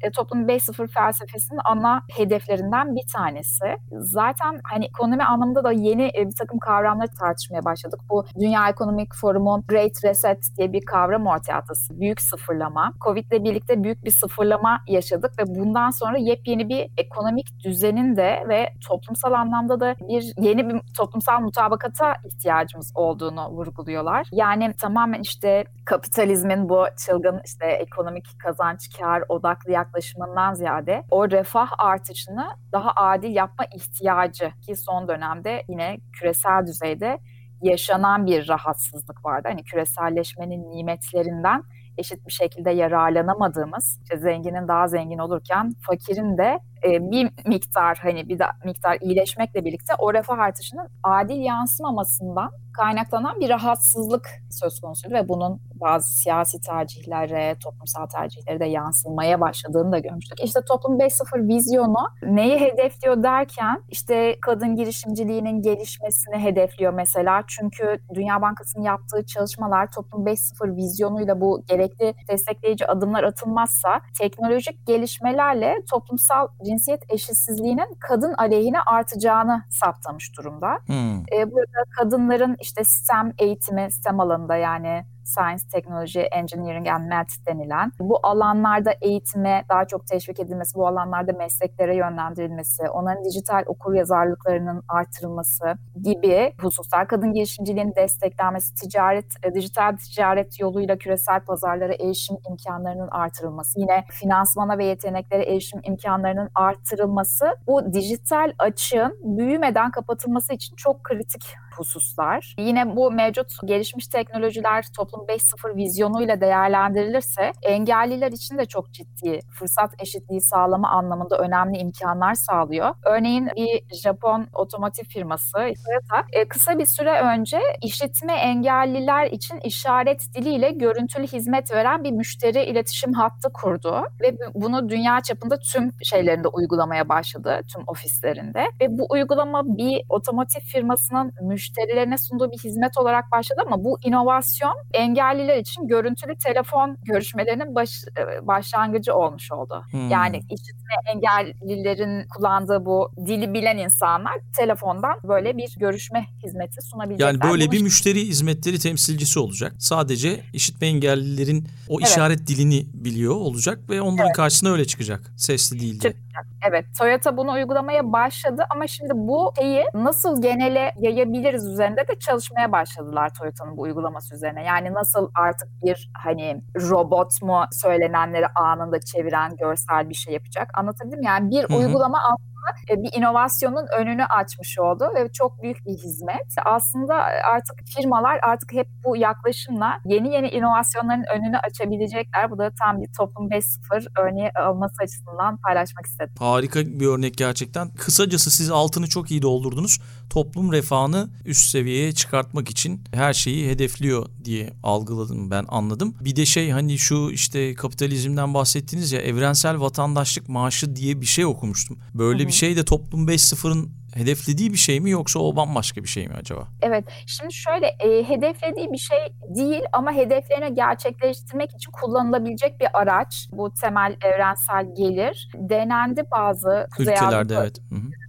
e, Toplum 5.0 felsefesinin ana hedeflerinden bir tanesi. Zaten hani ekonomi anlamında da yeni e, bir takım kavramları tartışmaya başladık. Bu Dünya Ekonomik Forumu Great Reset diye bir kavram ortaya attı. Büyük sıfırlama. Covid ile birlikte büyük bir sıfırlama yaşadık ve bundan sonra yepyeni bir ekonomik düzenin de ve toplumsal anlamda da bir yeni bir toplumsal mutabakata ihtiyacımız olduğunu vurguluyorlar. Yani tamamen işte kapitalizmin bu çılgın işte ekonomik kazanç, kar odaklı yaklaşımından ziyade o refah artışını daha adil yapma ihtiyacı ki son dönemde yine küresel düzeyde yaşanan bir rahatsızlık vardı. Hani küreselleşmenin nimetlerinden eşit bir şekilde yararlanamadığımız, işte zenginin daha zengin olurken fakirin de e, bir miktar hani bir da, miktar iyileşmekle birlikte o refah artışının adil yansımamasından kaynaklanan bir rahatsızlık söz konusuydu ve bunun bazı siyasi tercihlere, toplumsal tercihlere de yansımaya başladığını da görmüştük. İşte Toplum 5.0 vizyonu neyi hedefliyor derken işte kadın girişimciliğinin gelişmesini hedefliyor mesela. Çünkü Dünya Bankası'nın yaptığı çalışmalar Toplum 5.0 vizyonuyla bu gerekli destekleyici adımlar atılmazsa teknolojik gelişmelerle toplumsal cinsiyet eşitsizliğinin kadın aleyhine artacağını saptamış durumda. Hmm. E, burada kadınların işte STEM eğitimi, STEM alanında yani Science, Technology, Engineering and Math denilen. Bu alanlarda eğitime daha çok teşvik edilmesi, bu alanlarda mesleklere yönlendirilmesi, onların dijital okur yazarlıklarının artırılması gibi hususlar, kadın girişimciliğinin desteklenmesi, ticaret, e, dijital ticaret yoluyla küresel pazarlara erişim imkanlarının artırılması, yine finansmana ve yeteneklere erişim imkanlarının artırılması bu dijital açığın büyümeden kapatılması için çok kritik hususlar. Yine bu mevcut gelişmiş teknolojiler toplum 5.0 vizyonuyla değerlendirilirse engelliler için de çok ciddi fırsat eşitliği sağlama anlamında önemli imkanlar sağlıyor. Örneğin bir Japon otomotiv firması Toyota e, kısa bir süre önce işitme engelliler için işaret diliyle görüntülü hizmet veren bir müşteri iletişim hattı kurdu ve bunu dünya çapında tüm şeylerinde uygulamaya başladı, tüm ofislerinde. Ve bu uygulama bir otomotiv firmasının müşteri müşterilerine sunduğu bir hizmet olarak başladı ama bu inovasyon engelliler için görüntülü telefon görüşmelerinin baş, e, başlangıcı olmuş oldu. Hmm. Yani işitme engellilerin kullandığı bu dili bilen insanlar telefondan böyle bir görüşme hizmeti sunabilecekler. Yani böyle Bunu bir müşteri hizmetleri temsilcisi olacak. Sadece işitme engellilerin o evet. işaret dilini biliyor olacak ve onların evet. karşısına öyle çıkacak. Sesli değil de. Çıkacak. Evet. Toyota bunu uygulamaya başladı ama şimdi bu şeyi nasıl genele yayabiliriz üzerinde de çalışmaya başladılar Toyota'nın bu uygulaması üzerine. Yani nasıl artık bir hani robot mu söylenenleri anında çeviren görsel bir şey yapacak. Anlatabildim Yani bir Hı-hı. uygulama aslında e, bir inovasyonun önünü açmış oldu ve çok büyük bir hizmet. Aslında artık firmalar artık hep bu yaklaşımla yeni yeni inovasyonların önünü açabilecekler. Bu da tam bir toplum 5.0 örneği olması açısından paylaşmak istedim. Harika bir örnek gerçekten. Kısacası siz altını çok iyi doldurdunuz. Toplum refahını üst seviyeye çıkartmak için her şeyi hedefliyor diye algıladım ben anladım. Bir de şey hani şu işte kapitalizmden bahsettiniz ya evrensel vatandaşlık maaşı diye bir şey okumuştum. Böyle Hı-hı. bir şey de toplum 5.0'ın hedeflediği bir şey mi yoksa o bambaşka bir şey mi acaba? Evet. Şimdi şöyle e, hedeflediği bir şey değil ama hedeflerini gerçekleştirmek için kullanılabilecek bir araç. Bu temel evrensel gelir. Denendi bazı ülkelerde evet. Hı hı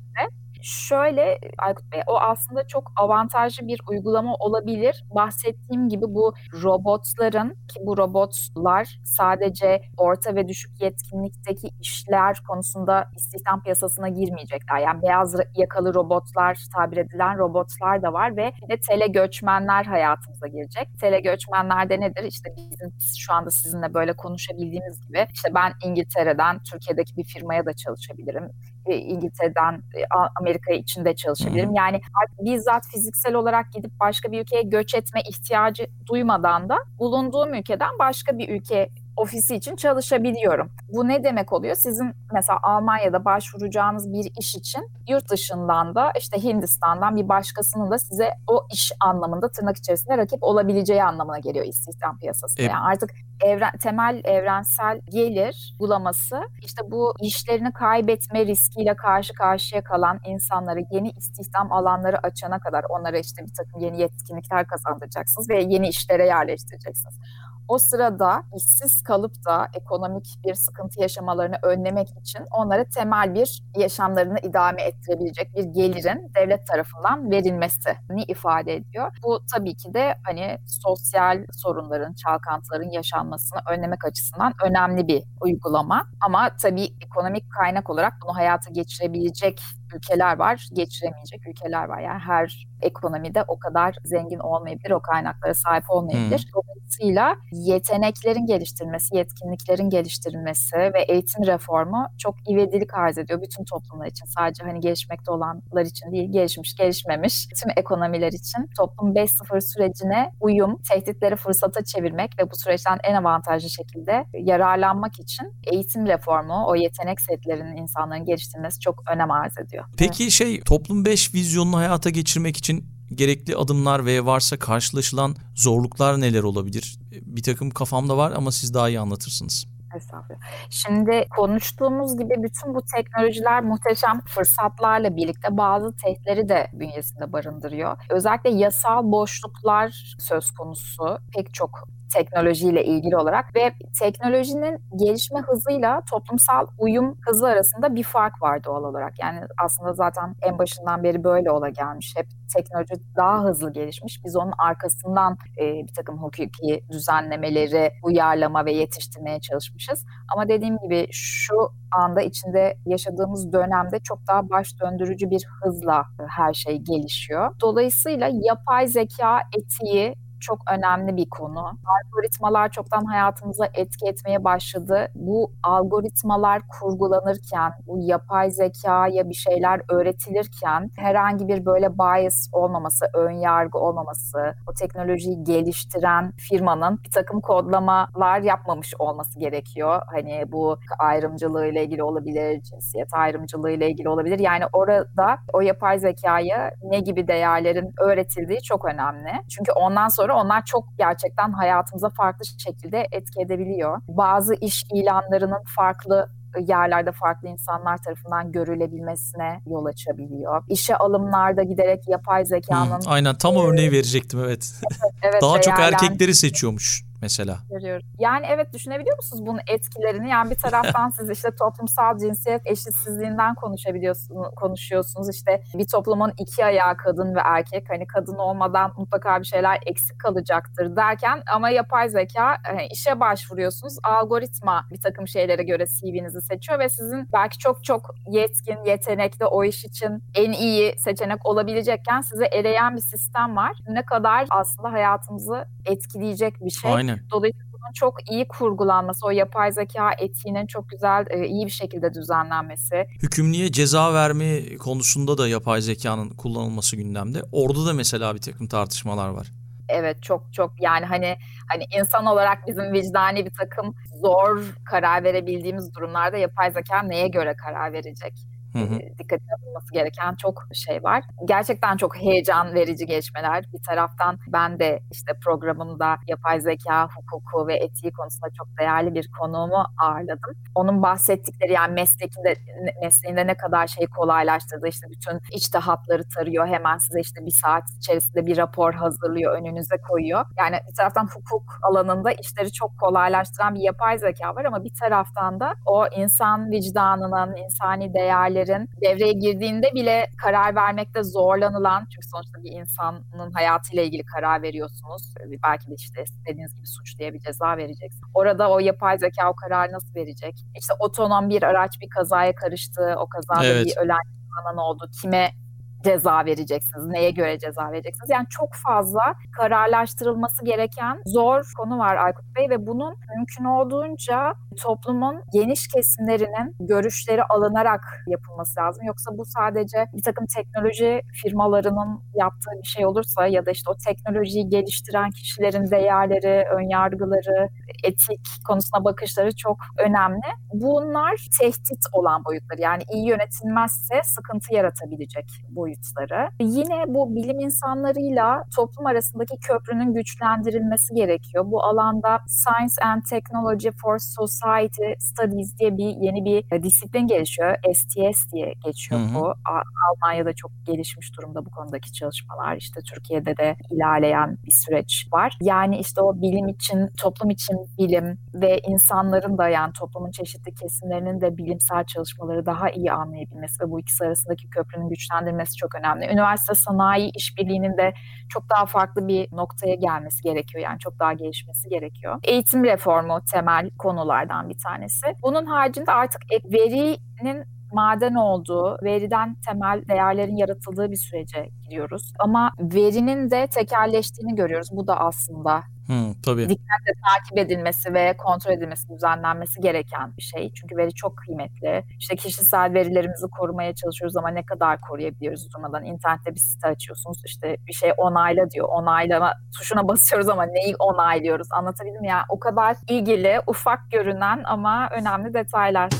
şöyle Aykut Bey, o aslında çok avantajlı bir uygulama olabilir. Bahsettiğim gibi bu robotların ki bu robotlar sadece orta ve düşük yetkinlikteki işler konusunda istihdam piyasasına girmeyecekler. Yani beyaz yakalı robotlar tabir edilen robotlar da var ve de tele göçmenler hayatımıza girecek. Tele göçmenler de nedir? İşte bizim şu anda sizinle böyle konuşabildiğimiz gibi işte ben İngiltere'den Türkiye'deki bir firmaya da çalışabilirim İngiltere'den e, Amerika içinde çalışabilirim. Yani bizzat fiziksel olarak gidip başka bir ülkeye göç etme ihtiyacı duymadan da bulunduğum ülkeden başka bir ülke ofisi için çalışabiliyorum. Bu ne demek oluyor? Sizin mesela Almanya'da başvuracağınız bir iş için yurt dışından da işte Hindistan'dan bir başkasının da size o iş anlamında tırnak içerisinde rakip olabileceği anlamına geliyor istihdam piyasasında. Evet. Yani artık evren, temel evrensel gelir bulaması işte bu işlerini kaybetme riskiyle karşı karşıya kalan insanları yeni istihdam alanları açana kadar onlara işte bir takım yeni yetkinlikler kazandıracaksınız ve yeni işlere yerleştireceksiniz. O sırada işsiz kalıp da ekonomik bir sıkıntı yaşamalarını önlemek için onlara temel bir yaşamlarını idame ettirebilecek bir gelirin devlet tarafından verilmesini ifade ediyor. Bu tabii ki de hani sosyal sorunların, çalkantıların yaşanmasını önlemek açısından önemli bir uygulama. Ama tabii ekonomik kaynak olarak bunu hayata geçirebilecek ülkeler var, geçiremeyecek ülkeler var. Yani her ekonomide o kadar zengin olmayabilir, o kaynaklara sahip olmayabilir. Hmm. Dolayısıyla yeteneklerin geliştirilmesi, yetkinliklerin geliştirilmesi ve eğitim reformu çok ivedilik arz ediyor bütün toplumlar için. Sadece hani gelişmekte olanlar için değil, gelişmiş, gelişmemiş tüm ekonomiler için. Toplum 5.0 sürecine uyum, tehditleri fırsata çevirmek ve bu süreçten en avantajlı şekilde yararlanmak için eğitim reformu, o yetenek setlerinin insanların geliştirilmesi çok önem arz ediyor. Peki evet. şey toplum 5 vizyonunu hayata geçirmek için gerekli adımlar ve varsa karşılaşılan zorluklar neler olabilir? Bir takım kafamda var ama siz daha iyi anlatırsınız. Estağfurullah. Şimdi konuştuğumuz gibi bütün bu teknolojiler muhteşem fırsatlarla birlikte bazı tehditleri de bünyesinde barındırıyor. Özellikle yasal boşluklar söz konusu pek çok teknolojiyle ilgili olarak ve teknolojinin gelişme hızıyla toplumsal uyum hızı arasında bir fark var doğal olarak. Yani aslında zaten en başından beri böyle ola gelmiş. Hep teknoloji daha hızlı gelişmiş. Biz onun arkasından e, bir takım hukuki düzenlemeleri uyarlama ve yetiştirmeye çalışmışız. Ama dediğim gibi şu anda içinde yaşadığımız dönemde çok daha baş döndürücü bir hızla her şey gelişiyor. Dolayısıyla yapay zeka etiği çok önemli bir konu. Algoritmalar çoktan hayatımıza etki etmeye başladı. Bu algoritmalar kurgulanırken, bu yapay zekaya bir şeyler öğretilirken herhangi bir böyle bias olmaması, ön yargı olmaması, o teknolojiyi geliştiren firmanın bir takım kodlamalar yapmamış olması gerekiyor. Hani bu ayrımcılığı ile ilgili olabilir, cinsiyet ayrımcılığı ile ilgili olabilir. Yani orada o yapay zekaya ne gibi değerlerin öğretildiği çok önemli. Çünkü ondan sonra onlar çok gerçekten hayatımıza farklı şekilde etki edebiliyor. Bazı iş ilanlarının farklı yerlerde farklı insanlar tarafından görülebilmesine yol açabiliyor. İşe alımlarda giderek yapay zekanın... Hmm, aynen tam örneği verecektim evet. evet, evet Daha çok erkekleri seçiyormuş mesela. Görüyoruz. Yani evet düşünebiliyor musunuz bunun etkilerini? Yani bir taraftan siz işte toplumsal cinsiyet eşitsizliğinden konuşabiliyorsunuz, konuşuyorsunuz. İşte bir toplumun iki ayağı kadın ve erkek. Hani kadın olmadan mutlaka bir şeyler eksik kalacaktır derken ama yapay zeka hani işe başvuruyorsunuz. Algoritma bir takım şeylere göre CV'nizi seçiyor ve sizin belki çok çok yetkin, yetenekli o iş için en iyi seçenek olabilecekken size eleyen bir sistem var. Ne kadar aslında hayatımızı etkileyecek bir şey. Aynen. Aynen. Dolayısıyla bunun çok iyi kurgulanması, o yapay zeka etiğinin çok güzel, e, iyi bir şekilde düzenlenmesi. Hükümlüye ceza verme konusunda da yapay zekanın kullanılması gündemde. Orada da mesela bir takım tartışmalar var. Evet çok çok yani hani hani insan olarak bizim vicdani bir takım zor karar verebildiğimiz durumlarda yapay zeka neye göre karar verecek? Hı hı. gereken çok şey var. Gerçekten çok heyecan verici gelişmeler. Bir taraftan ben de işte programımda yapay zeka hukuku ve etiği konusunda çok değerli bir konuğumu ağırladım. Onun bahsettikleri yani meslekinde mesleğinde ne kadar şeyi kolaylaştırdı. İşte bütün içtihatları tarıyor. Hemen size işte bir saat içerisinde bir rapor hazırlıyor, önünüze koyuyor. Yani bir taraftan hukuk alanında işleri çok kolaylaştıran bir yapay zeka var ama bir taraftan da o insan vicdanının, insani değerleri değerlerin devreye girdiğinde bile karar vermekte zorlanılan çünkü sonuçta bir insanın hayatıyla ilgili karar veriyorsunuz. Belki de işte dediğiniz gibi suç diye bir ceza vereceksiniz. Orada o yapay zeka o kararı nasıl verecek? İşte otonom bir araç bir kazaya karıştı. O kazada evet. bir ölen insanın oldu. Kime ceza vereceksiniz? Neye göre ceza vereceksiniz? Yani çok fazla kararlaştırılması gereken zor konu var Aykut Bey ve bunun mümkün olduğunca toplumun geniş kesimlerinin görüşleri alınarak yapılması lazım. Yoksa bu sadece bir takım teknoloji firmalarının yaptığı bir şey olursa ya da işte o teknolojiyi geliştiren kişilerin değerleri, önyargıları, etik konusuna bakışları çok önemli. Bunlar tehdit olan boyutları. Yani iyi yönetilmezse sıkıntı yaratabilecek boyutları. Yine bu bilim insanlarıyla toplum arasındaki köprünün güçlendirilmesi gerekiyor. Bu alanda Science and Technology for Society Studies diye bir yeni bir disiplin gelişiyor. STS diye geçiyor hı hı. bu. Almanya'da çok gelişmiş durumda bu konudaki çalışmalar. İşte Türkiye'de de ilerleyen bir süreç var. Yani işte o bilim için, toplum için bilim ve insanların da yani toplumun çeşitli kesimlerinin de bilimsel çalışmaları daha iyi anlayabilmesi ve bu ikisi arasındaki köprünün güçlendirilmesi çok önemli. Üniversite sanayi işbirliğinin de çok daha farklı bir noktaya gelmesi gerekiyor. Yani çok daha gelişmesi gerekiyor. Eğitim reformu temel konulardan bir tanesi. Bunun haricinde artık verinin maden olduğu, veriden temel değerlerin yaratıldığı bir sürece giriyoruz. Ama verinin de tekerleştiğini görüyoruz. Bu da aslında Hmm, tabii. Dikkatle takip edilmesi ve kontrol edilmesi, düzenlenmesi gereken bir şey. Çünkü veri çok kıymetli. İşte kişisel verilerimizi korumaya çalışıyoruz ama ne kadar koruyabiliyoruz durmadan. İnternette bir site açıyorsunuz işte bir şey onayla diyor. Onaylama tuşuna basıyoruz ama neyi onaylıyoruz anlatabildim mi? Yani o kadar ilgili, ufak görünen ama önemli detaylar.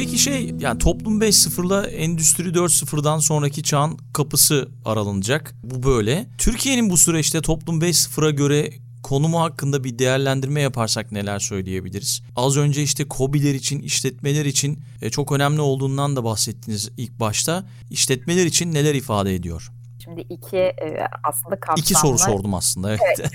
Peki şey yani toplum 5.0'la endüstri 4.0'dan sonraki çağın kapısı aralanacak. Bu böyle. Türkiye'nin bu süreçte toplum 5.0'a göre konumu hakkında bir değerlendirme yaparsak neler söyleyebiliriz? Az önce işte KOBİ'ler için, işletmeler için e, çok önemli olduğundan da bahsettiniz ilk başta. İşletmeler için neler ifade ediyor? Şimdi iki e, aslında kapsamlı... İki soru sordum aslında. Evet, evet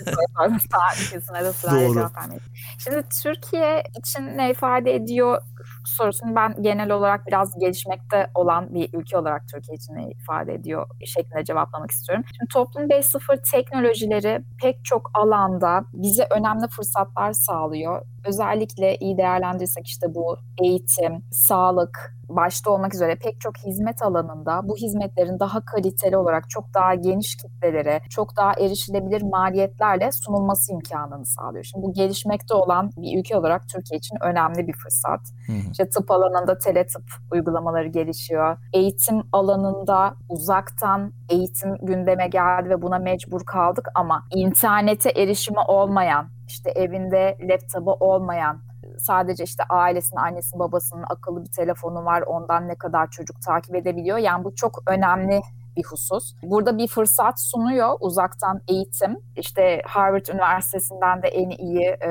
iki soru sordum. Vermedim. Şimdi Türkiye için ne ifade ediyor sorusunu ben genel olarak biraz gelişmekte olan bir ülke olarak Türkiye için ifade ediyor şeklinde cevaplamak istiyorum. Şimdi toplum 5.0 teknolojileri pek çok alanda bize önemli fırsatlar sağlıyor. Özellikle iyi değerlendirirsek işte bu eğitim, sağlık, başta olmak üzere pek çok hizmet alanında bu hizmetlerin daha kaliteli olarak çok daha geniş kitlelere, çok daha erişilebilir maliyetlerle sunulması imkanını sağlıyor. Şimdi bu gelişmekte olan bir ülke olarak Türkiye için önemli bir fırsat. Hı hı. İşte tıp alanında teletıp uygulamaları gelişiyor. Eğitim alanında uzaktan eğitim gündeme geldi ve buna mecbur kaldık ama internete erişimi olmayan, işte evinde laptopu olmayan sadece işte ailesinin, annesi, babasının akıllı bir telefonu var. Ondan ne kadar çocuk takip edebiliyor. Yani bu çok önemli bir husus. Burada bir fırsat sunuyor uzaktan eğitim. İşte Harvard Üniversitesi'nden de en iyi e,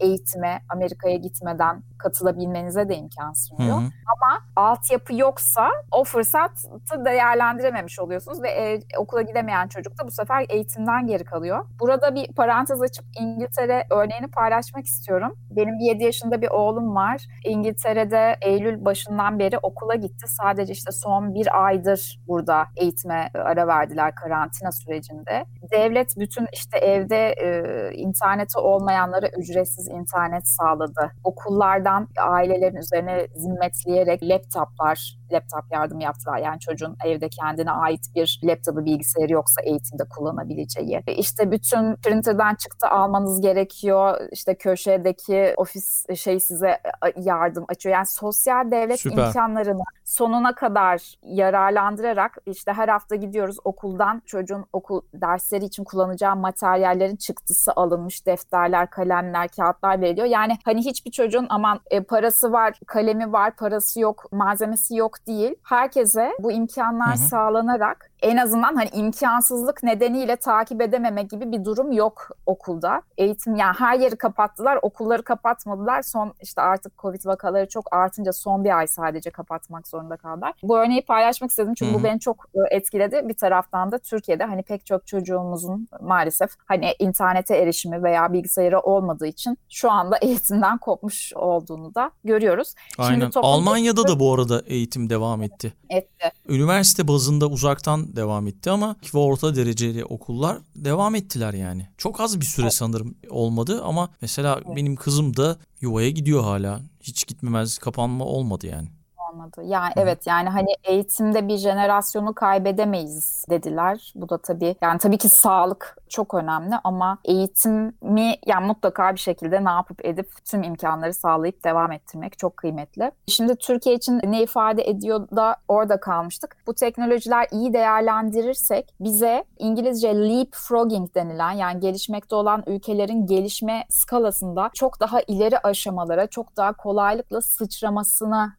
eğitime Amerika'ya gitmeden katılabilmenize de imkan sunuyor. Hı hı. Ama altyapı yoksa o fırsatı değerlendirememiş oluyorsunuz ve e, okula gidemeyen çocuk da bu sefer eğitimden geri kalıyor. Burada bir parantez açıp İngiltere örneğini paylaşmak istiyorum. Benim 7 yaşında bir oğlum var. İngiltere'de Eylül başından beri okula gitti. Sadece işte son bir aydır burada eğitime ara verdiler karantina sürecinde. Devlet bütün işte evde e, interneti olmayanlara ücretsiz internet sağladı. Okullarda yüzden ailelerin üzerine zimmetleyerek laptoplar, laptop yardım yaptılar. Yani çocuğun evde kendine ait bir laptopu bilgisayarı yoksa eğitimde kullanabileceği. İşte bütün printer'dan çıktı almanız gerekiyor. İşte köşedeki ofis şey size yardım açıyor. Yani sosyal devlet Süper. imkanlarını sonuna kadar yararlandırarak işte her hafta gidiyoruz okuldan çocuğun okul dersleri için kullanacağı materyallerin çıktısı alınmış defterler, kalemler, kağıtlar veriliyor. Yani hani hiçbir çocuğun aman e, parası var, kalemi var, parası yok, malzemesi yok değil. Herkese bu imkanlar hı hı. sağlanarak en azından hani imkansızlık nedeniyle takip edememe gibi bir durum yok okulda. Eğitim yani her yeri kapattılar, okulları kapatmadılar. Son işte artık Covid vakaları çok artınca son bir ay sadece kapatmak zorunda kaldılar. Bu örneği paylaşmak istedim çünkü Hı-hı. bu beni çok e, etkiledi. Bir taraftan da Türkiye'de hani pek çok çocuğumuzun maalesef hani internete erişimi veya bilgisayarı olmadığı için şu anda eğitimden kopmuş olduğunu da görüyoruz. Aynen. Şimdi toplum... Almanya'da da bu arada eğitim eğitim devam etti. Etti. Üniversite bazında uzaktan devam etti ama ve orta dereceli okullar devam ettiler yani. Çok az bir süre evet. sanırım olmadı ama mesela evet. benim kızım da yuvaya gidiyor hala. Hiç gitmemez kapanma olmadı yani olmadı. Yani Hı. evet yani hani eğitimde bir jenerasyonu kaybedemeyiz dediler. Bu da tabii yani tabii ki sağlık çok önemli ama eğitimi yani mutlaka bir şekilde ne yapıp edip tüm imkanları sağlayıp devam ettirmek çok kıymetli. Şimdi Türkiye için ne ifade ediyor da orada kalmıştık. Bu teknolojiler iyi değerlendirirsek bize İngilizce leapfrogging denilen yani gelişmekte olan ülkelerin gelişme skalasında çok daha ileri aşamalara çok daha kolaylıkla sıçramasını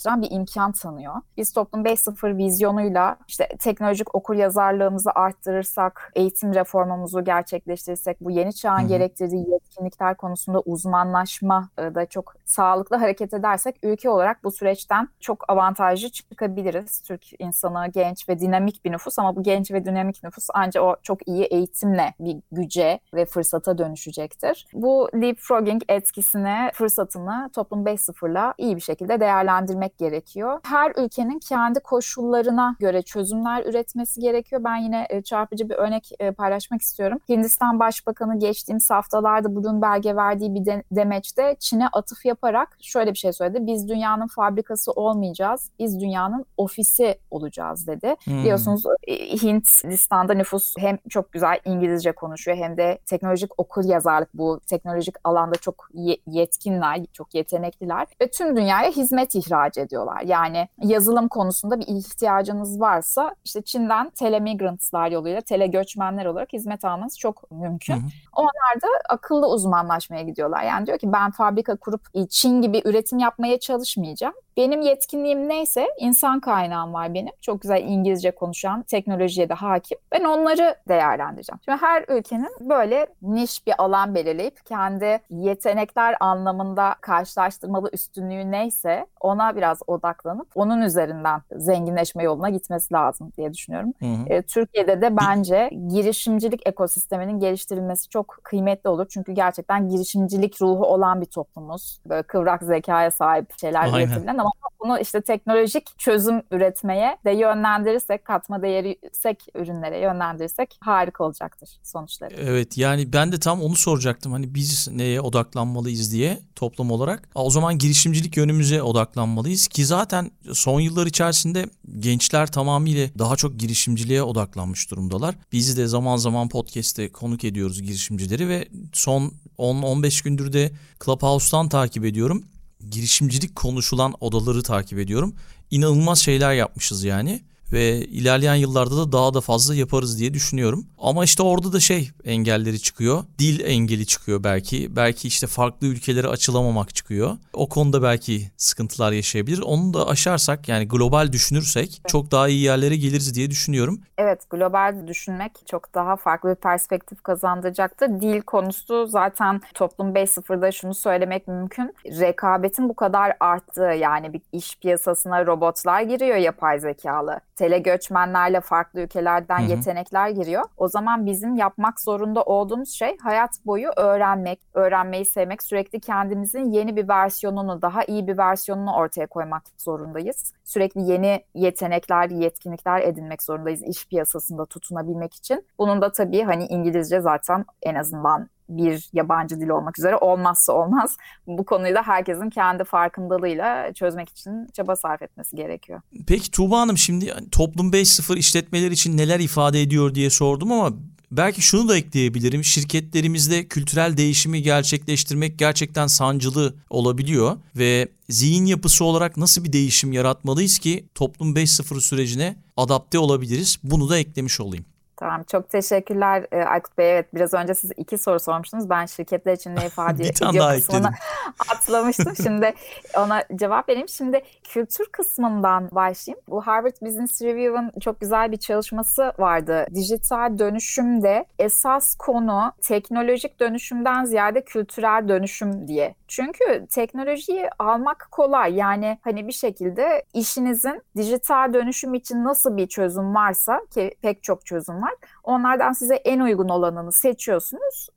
kolaylaştıran bir imkan tanıyor. Biz Toplum 5.0 vizyonuyla işte teknolojik okur yazarlığımızı arttırırsak, eğitim reformu reformumuzu gerçekleştirirsek, bu yeni çağın Hı-hı. gerektirdiği yetkinlikler konusunda uzmanlaşma e, da çok sağlıklı hareket edersek ülke olarak bu süreçten çok avantajlı çıkabiliriz. Türk insanı genç ve dinamik bir nüfus ama bu genç ve dinamik nüfus ancak o çok iyi eğitimle bir güce ve fırsata dönüşecektir. Bu leapfrogging etkisini, fırsatını Toplum 5.0'la iyi bir şekilde değerlendirmek gerekiyor. Her ülkenin kendi koşullarına göre çözümler üretmesi gerekiyor. Ben yine e, çarpıcı bir örnek e, paylaşmak istiyorum. Hindistan Başbakanı geçtiğimiz haftalarda Bloomberg'e verdiği bir de, demeçte Çin'e atıf yaparak şöyle bir şey söyledi. Biz dünyanın fabrikası olmayacağız. Biz dünyanın ofisi olacağız dedi. Hmm. Biliyorsunuz e, Hindistan'da nüfus hem çok güzel İngilizce konuşuyor hem de teknolojik okul yazarlık bu teknolojik alanda çok yetkinler, çok yetenekliler ve tüm dünyaya hizmet ihraç ediyorlar. Yani yazılım konusunda bir ihtiyacınız varsa işte Çin'den telemigrantslar yoluyla, telegöçmenler olarak hizmet almanız çok mümkün. Hı hı. Onlar da akıllı uzmanlaşmaya gidiyorlar. Yani diyor ki ben fabrika kurup Çin gibi üretim yapmaya çalışmayacağım. Benim yetkinliğim neyse insan kaynağım var benim. Çok güzel İngilizce konuşan, teknolojiye de hakim. Ben onları değerlendireceğim. Şimdi her ülkenin böyle niş bir alan belirleyip kendi yetenekler anlamında karşılaştırmalı üstünlüğü neyse ona biraz odaklanıp onun üzerinden zenginleşme yoluna gitmesi lazım diye düşünüyorum. Hı hı. E, Türkiye'de de bence girişimcilik ekosisteminin geliştirilmesi çok kıymetli olur. Çünkü gerçekten girişimcilik ruhu olan bir toplumuz. Böyle kıvrak zekaya sahip şeyler üretebilen ama bunu işte teknolojik çözüm üretmeye de yönlendirirsek, katma değeri yüksek ürünlere yönlendirirsek harika olacaktır sonuçları. Evet yani ben de tam onu soracaktım. Hani biz neye odaklanmalıyız diye toplum olarak. O zaman girişimcilik yönümüze odaklanmalıyız ki zaten son yıllar içerisinde gençler tamamıyla daha çok girişimciliğe odaklanmış durumdalar. Biz de zaman zaman podcast'te konuk ediyoruz girişimcileri ve son 10-15 gündür de Clubhouse'tan takip ediyorum girişimcilik konuşulan odaları takip ediyorum. İnanılmaz şeyler yapmışız yani ve ilerleyen yıllarda da daha da fazla yaparız diye düşünüyorum. Ama işte orada da şey engelleri çıkıyor. Dil engeli çıkıyor belki. Belki işte farklı ülkelere açılamamak çıkıyor. O konuda belki sıkıntılar yaşayabilir. Onu da aşarsak yani global düşünürsek çok daha iyi yerlere geliriz diye düşünüyorum. Evet global düşünmek çok daha farklı bir perspektif kazandıracaktır. Dil konusu zaten toplum 5.0'da şunu söylemek mümkün. Rekabetin bu kadar arttığı yani bir iş piyasasına robotlar giriyor yapay zekalı tele göçmenlerle farklı ülkelerden Hı-hı. yetenekler giriyor. O zaman bizim yapmak zorunda olduğumuz şey hayat boyu öğrenmek, öğrenmeyi sevmek, sürekli kendimizin yeni bir versiyonunu, daha iyi bir versiyonunu ortaya koymak zorundayız. Sürekli yeni yetenekler, yetkinlikler edinmek zorundayız iş piyasasında tutunabilmek için. Bunun da tabii hani İngilizce zaten en azından bir yabancı dil olmak üzere olmazsa olmaz. Bu konuyu da herkesin kendi farkındalığıyla çözmek için çaba sarf etmesi gerekiyor. Peki Tuğba Hanım şimdi toplum 5.0 işletmeler için neler ifade ediyor diye sordum ama Belki şunu da ekleyebilirim. Şirketlerimizde kültürel değişimi gerçekleştirmek gerçekten sancılı olabiliyor ve zihin yapısı olarak nasıl bir değişim yaratmalıyız ki toplum 5.0 sürecine adapte olabiliriz? Bunu da eklemiş olayım. Tamam çok teşekkürler e, Aykut Bey. Evet biraz önce siz iki soru sormuştunuz. Ben şirketler için ne ifade ediyor kısmını atlamıştım. Şimdi ona cevap vereyim. Şimdi kültür kısmından başlayayım. Bu Harvard Business Review'un çok güzel bir çalışması vardı. Dijital dönüşümde esas konu teknolojik dönüşümden ziyade kültürel dönüşüm diye. Çünkü teknolojiyi almak kolay. Yani hani bir şekilde işinizin dijital dönüşüm için nasıl bir çözüm varsa ki pek çok çözüm var var. Onlardan size en uygun olanını seçiyorsunuz.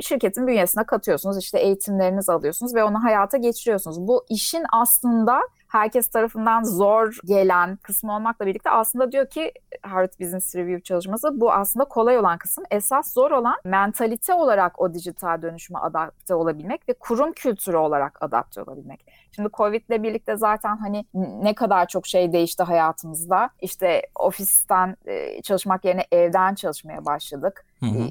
Şirketin bünyesine katıyorsunuz. İşte eğitimlerinizi alıyorsunuz ve onu hayata geçiriyorsunuz. Bu işin aslında herkes tarafından zor gelen kısmı olmakla birlikte aslında diyor ki Harvard Business Review çalışması bu aslında kolay olan kısım. Esas zor olan mentalite olarak o dijital dönüşüme adapte olabilmek ve kurum kültürü olarak adapte olabilmek. Şimdi Covid ile birlikte zaten hani ne kadar çok şey değişti hayatımızda. İşte ofisten e, çalışmak yerine evden çalışmaya başladık. Hı hı.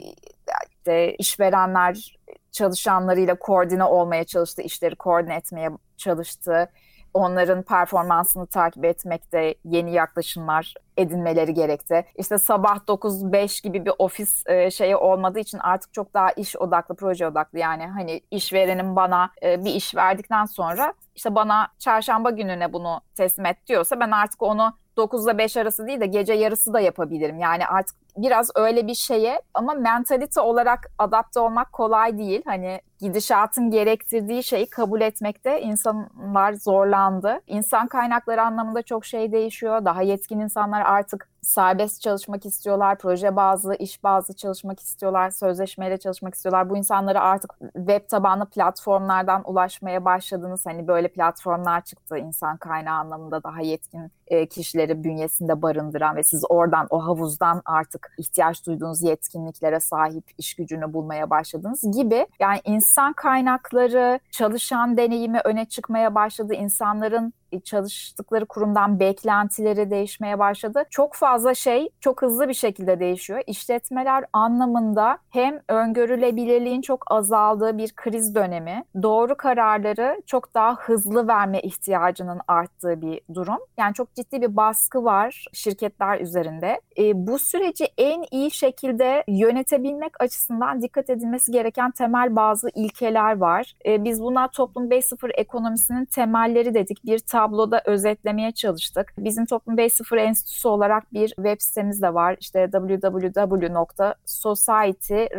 İşte işverenler çalışanlarıyla koordine olmaya çalıştı, işleri koordine etmeye çalıştı onların performansını takip etmekte yeni yaklaşımlar edinmeleri gerekti. İşte sabah 9-5 gibi bir ofis e, şeyi olmadığı için artık çok daha iş odaklı, proje odaklı. Yani hani işverenim bana e, bir iş verdikten sonra işte bana çarşamba gününe bunu teslim et diyorsa ben artık onu 9 ile 5 arası değil de gece yarısı da yapabilirim. Yani artık biraz öyle bir şeye ama mentalite olarak adapte olmak kolay değil. Hani gidişatın gerektirdiği şeyi kabul etmekte insanlar zorlandı. İnsan kaynakları anlamında çok şey değişiyor. Daha yetkin insanlar artık serbest çalışmak istiyorlar, proje bazlı, iş bazlı çalışmak istiyorlar, sözleşmeyle çalışmak istiyorlar. Bu insanlara artık web tabanlı platformlardan ulaşmaya başladınız. Hani böyle platformlar çıktı insan kaynağı anlamında daha yetkin e, kişileri bünyesinde barındıran ve siz oradan o havuzdan artık ihtiyaç duyduğunuz yetkinliklere sahip iş gücünü bulmaya başladınız gibi. Yani insan kaynakları, çalışan deneyimi öne çıkmaya başladı. İnsanların çalıştıkları kurumdan beklentileri değişmeye başladı. Çok fazla şey çok hızlı bir şekilde değişiyor. İşletmeler anlamında hem öngörülebilirliğin çok azaldığı bir kriz dönemi, doğru kararları çok daha hızlı verme ihtiyacının arttığı bir durum. Yani çok ciddi bir baskı var şirketler üzerinde. E, bu süreci en iyi şekilde yönetebilmek açısından dikkat edilmesi gereken temel bazı ilkeler var. E, biz buna toplum 5.0 ekonomisinin temelleri dedik. Bir tabloda özetlemeye çalıştık. Bizim Toplum 5.0 Enstitüsü olarak bir web sitemiz de var. İşte www.society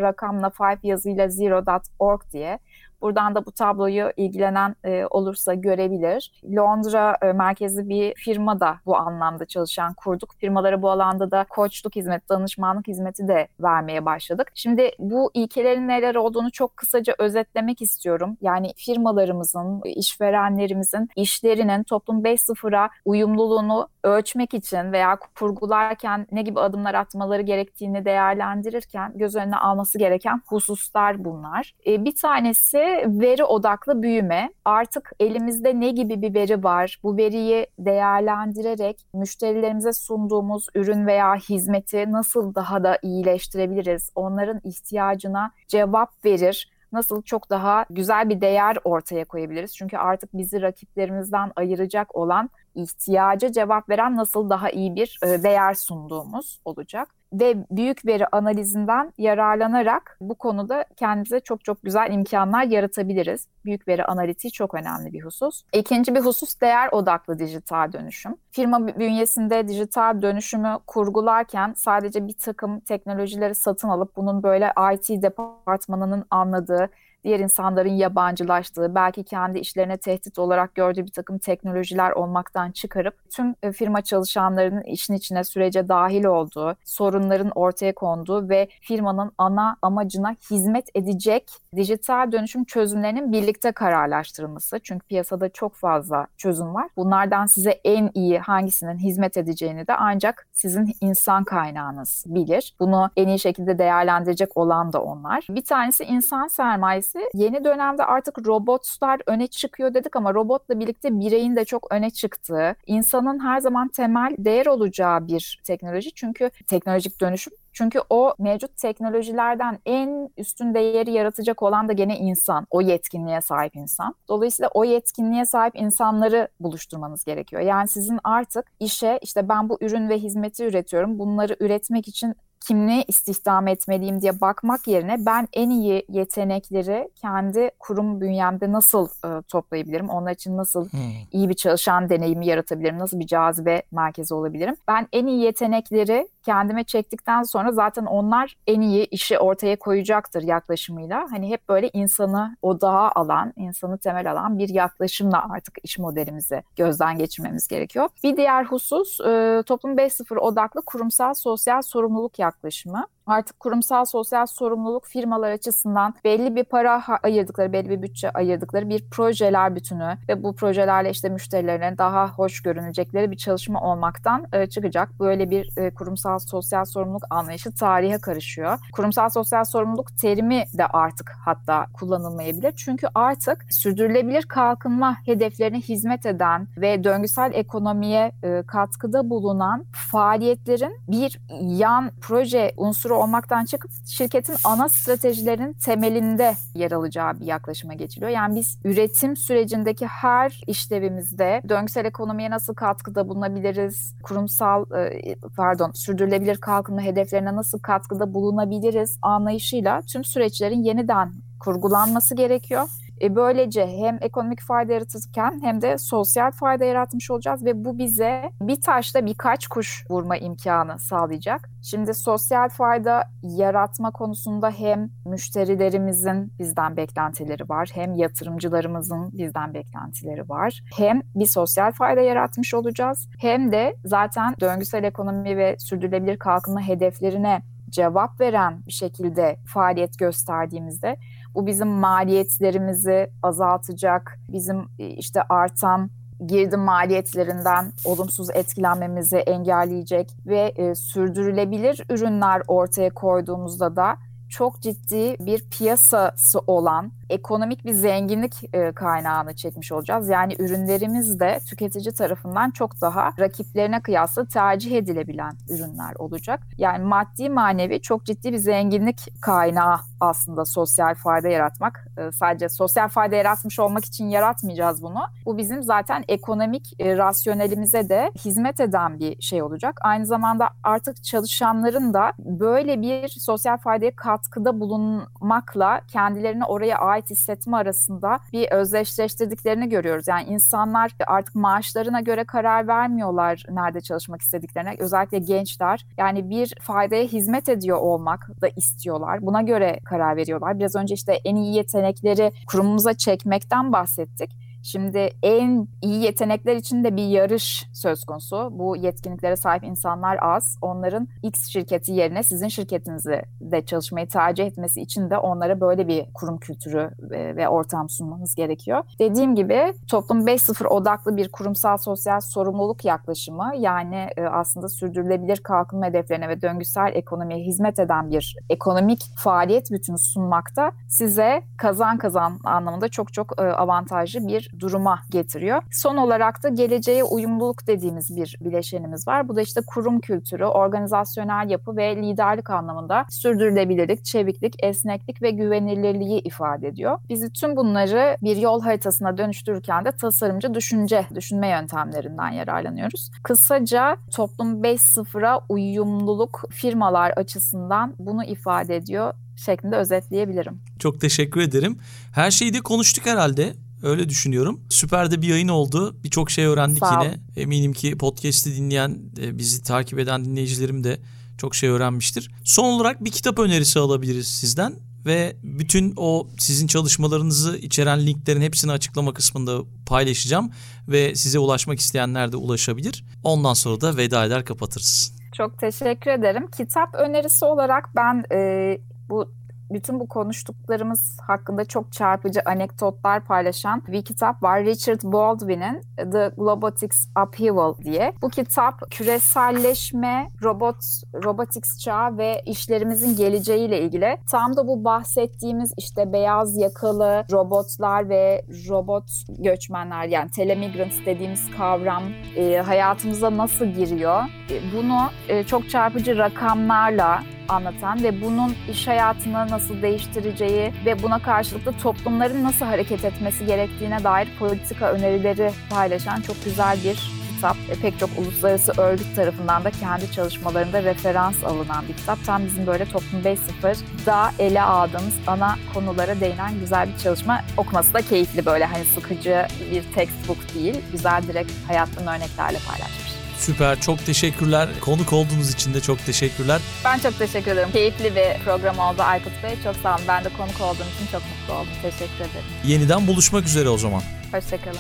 rakamla 5 yazıyla zero.org diye. Buradan da bu tabloyu ilgilenen e, olursa görebilir. Londra e, merkezli bir firma da bu anlamda çalışan kurduk. Firmalara bu alanda da koçluk hizmeti, danışmanlık hizmeti de vermeye başladık. Şimdi bu ilkelerin neler olduğunu çok kısaca özetlemek istiyorum. Yani firmalarımızın, işverenlerimizin işlerinin toplum 5.0'a uyumluluğunu ölçmek için veya kurgularken ne gibi adımlar atmaları gerektiğini değerlendirirken göz önüne alması gereken hususlar bunlar. E, bir tanesi veri odaklı büyüme. Artık elimizde ne gibi bir veri var? Bu veriyi değerlendirerek müşterilerimize sunduğumuz ürün veya hizmeti nasıl daha da iyileştirebiliriz? Onların ihtiyacına cevap verir nasıl çok daha güzel bir değer ortaya koyabiliriz? Çünkü artık bizi rakiplerimizden ayıracak olan ihtiyaca cevap veren nasıl daha iyi bir e, değer sunduğumuz olacak ve büyük veri analizinden yararlanarak bu konuda kendimize çok çok güzel imkanlar yaratabiliriz. Büyük veri analitiği çok önemli bir husus. İkinci bir husus değer odaklı dijital dönüşüm. Firma bünyesinde dijital dönüşümü kurgularken sadece bir takım teknolojileri satın alıp bunun böyle IT departmanının anladığı diğer insanların yabancılaştığı, belki kendi işlerine tehdit olarak gördüğü bir takım teknolojiler olmaktan çıkarıp tüm e, firma çalışanlarının işin içine sürece dahil olduğu, sorunların ortaya konduğu ve firmanın ana amacına hizmet edecek dijital dönüşüm çözümlerinin birlikte kararlaştırılması. Çünkü piyasada çok fazla çözüm var. Bunlardan size en iyi hangisinin hizmet edeceğini de ancak sizin insan kaynağınız bilir. Bunu en iyi şekilde değerlendirecek olan da onlar. Bir tanesi insan sermayesi. Yeni dönemde artık robotlar öne çıkıyor dedik ama robotla birlikte bireyin de çok öne çıktığı, insanın her zaman temel değer olacağı bir teknoloji. Çünkü teknolojik dönüşüm çünkü o mevcut teknolojilerden en üstün değeri yaratacak olan da gene insan. O yetkinliğe sahip insan. Dolayısıyla o yetkinliğe sahip insanları buluşturmanız gerekiyor. Yani sizin artık işe işte ben bu ürün ve hizmeti üretiyorum. Bunları üretmek için kimliği istihdam etmeliyim diye bakmak yerine ben en iyi yetenekleri kendi kurum bünyemde nasıl e, toplayabilirim? Onlar için nasıl hmm. iyi bir çalışan deneyimi yaratabilirim? Nasıl bir cazibe merkezi olabilirim? Ben en iyi yetenekleri kendime çektikten sonra zaten onlar en iyi işi ortaya koyacaktır yaklaşımıyla. Hani hep böyle insanı odağa alan, insanı temel alan bir yaklaşımla artık iş modelimizi gözden geçirmemiz gerekiyor. Bir diğer husus e, toplum 5.0 odaklı kurumsal sosyal sorumluluk yaklaşımı. Artık kurumsal sosyal sorumluluk firmalar açısından belli bir para ayırdıkları, belli bir bütçe ayırdıkları bir projeler bütünü ve bu projelerle işte müşterilerine daha hoş görünecekleri bir çalışma olmaktan e, çıkacak. Böyle bir e, kurumsal sosyal sorumluluk anlayışı tarihe karışıyor. Kurumsal sosyal sorumluluk terimi de artık hatta kullanılmayabilir. Çünkü artık sürdürülebilir kalkınma hedeflerine hizmet eden ve döngüsel ekonomiye e, katkıda bulunan faaliyetlerin bir yan proje unsuru olmaktan çıkıp şirketin ana stratejilerinin temelinde yer alacağı bir yaklaşıma geçiliyor. Yani biz üretim sürecindeki her işlevimizde döngüsel ekonomiye nasıl katkıda bulunabiliriz? Kurumsal e, pardon sürdürülebilir kalkınma hedeflerine nasıl katkıda bulunabiliriz anlayışıyla tüm süreçlerin yeniden kurgulanması gerekiyor. E, böylece hem ekonomik fayda yaratırken hem de sosyal fayda yaratmış olacağız ve bu bize bir taşla birkaç kuş vurma imkanı sağlayacak. Şimdi sosyal fayda yaratma konusunda hem müşterilerimizin bizden beklentileri var, hem yatırımcılarımızın bizden beklentileri var. Hem bir sosyal fayda yaratmış olacağız hem de zaten döngüsel ekonomi ve sürdürülebilir kalkınma hedeflerine cevap veren bir şekilde faaliyet gösterdiğimizde bu bizim maliyetlerimizi azaltacak, bizim e, işte artan girdi maliyetlerinden olumsuz etkilenmemizi engelleyecek ve e, sürdürülebilir ürünler ortaya koyduğumuzda da çok ciddi bir piyasası olan ekonomik bir zenginlik e, kaynağını çekmiş olacağız. Yani ürünlerimiz de tüketici tarafından çok daha rakiplerine kıyasla tercih edilebilen ürünler olacak. Yani maddi manevi çok ciddi bir zenginlik kaynağı aslında sosyal fayda yaratmak. E, sadece sosyal fayda yaratmış olmak için yaratmayacağız bunu. Bu bizim zaten ekonomik e, rasyonelimize de hizmet eden bir şey olacak. Aynı zamanda artık çalışanların da böyle bir sosyal faydaya katkıda bulunmakla kendilerini oraya ait ait hissetme arasında bir özdeşleştirdiklerini görüyoruz. Yani insanlar artık maaşlarına göre karar vermiyorlar nerede çalışmak istediklerine. Özellikle gençler yani bir faydaya hizmet ediyor olmak da istiyorlar. Buna göre karar veriyorlar. Biraz önce işte en iyi yetenekleri kurumumuza çekmekten bahsettik. Şimdi en iyi yetenekler için de bir yarış söz konusu. Bu yetkinliklere sahip insanlar az. Onların X şirketi yerine sizin şirketinizi de çalışmayı tercih etmesi için de onlara böyle bir kurum kültürü ve ortam sunmanız gerekiyor. Dediğim gibi toplum 5.0 odaklı bir kurumsal sosyal sorumluluk yaklaşımı yani e, aslında sürdürülebilir kalkınma hedeflerine ve döngüsel ekonomiye hizmet eden bir ekonomik faaliyet bütünü sunmakta size kazan kazan anlamında çok çok e, avantajlı bir duruma getiriyor. Son olarak da geleceğe uyumluluk dediğimiz bir bileşenimiz var. Bu da işte kurum kültürü, organizasyonel yapı ve liderlik anlamında sürdürülebilirlik, çeviklik, esneklik ve güvenilirliği ifade ediyor. Bizi tüm bunları bir yol haritasına dönüştürürken de tasarımcı düşünce, düşünme yöntemlerinden yararlanıyoruz. Kısaca toplum 5.0'a uyumluluk firmalar açısından bunu ifade ediyor şeklinde özetleyebilirim. Çok teşekkür ederim. Her şeyi de konuştuk herhalde. Öyle düşünüyorum. Süper de bir yayın oldu. Birçok şey öğrendik Sağ yine. Eminim ki podcast'i dinleyen, e, bizi takip eden dinleyicilerim de çok şey öğrenmiştir. Son olarak bir kitap önerisi alabiliriz sizden ve bütün o sizin çalışmalarınızı içeren linklerin hepsini açıklama kısmında paylaşacağım ve size ulaşmak isteyenler de ulaşabilir. Ondan sonra da veda eder kapatırız. Çok teşekkür ederim. Kitap önerisi olarak ben e, bu bütün bu konuştuklarımız hakkında çok çarpıcı anekdotlar paylaşan bir kitap var. Richard Baldwin'in The Globotics Upheaval diye. Bu kitap küreselleşme, robot, robotics çağı ve işlerimizin geleceğiyle ilgili. Tam da bu bahsettiğimiz işte beyaz yakalı robotlar ve robot göçmenler yani telemigrants dediğimiz kavram e, hayatımıza nasıl giriyor? E, bunu e, çok çarpıcı rakamlarla anlatan ve bunun iş hayatını nasıl değiştireceği ve buna karşılıklı toplumların nasıl hareket etmesi gerektiğine dair politika önerileri paylaşan çok güzel bir kitap. E, pek çok uluslararası örgüt tarafından da kendi çalışmalarında referans alınan bir kitap. Tam bizim böyle Toplum 5.0'da ele aldığımız ana konulara değinen güzel bir çalışma. Okuması da keyifli böyle hani sıkıcı bir textbook değil. Güzel direkt hayattan örneklerle paylaşmış. Süper. Çok teşekkürler. Konuk olduğunuz için de çok teşekkürler. Ben çok teşekkür ederim. Keyifli bir program oldu Aykut Bey. Çok sağ olun. Ben de konuk olduğum için çok mutlu oldum. Teşekkür ederim. Yeniden buluşmak üzere o zaman. Hoşçakalın.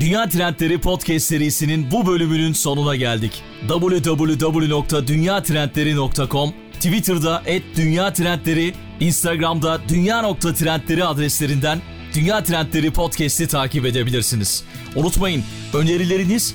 Dünya Trendleri Podcast serisinin bu bölümünün sonuna geldik. www.dünyatrendleri.com Twitter'da Dünya Trendleri, Instagram'da Dünya.Trendleri adreslerinden Dünya Trendleri Podcast'i takip edebilirsiniz. Unutmayın önerileriniz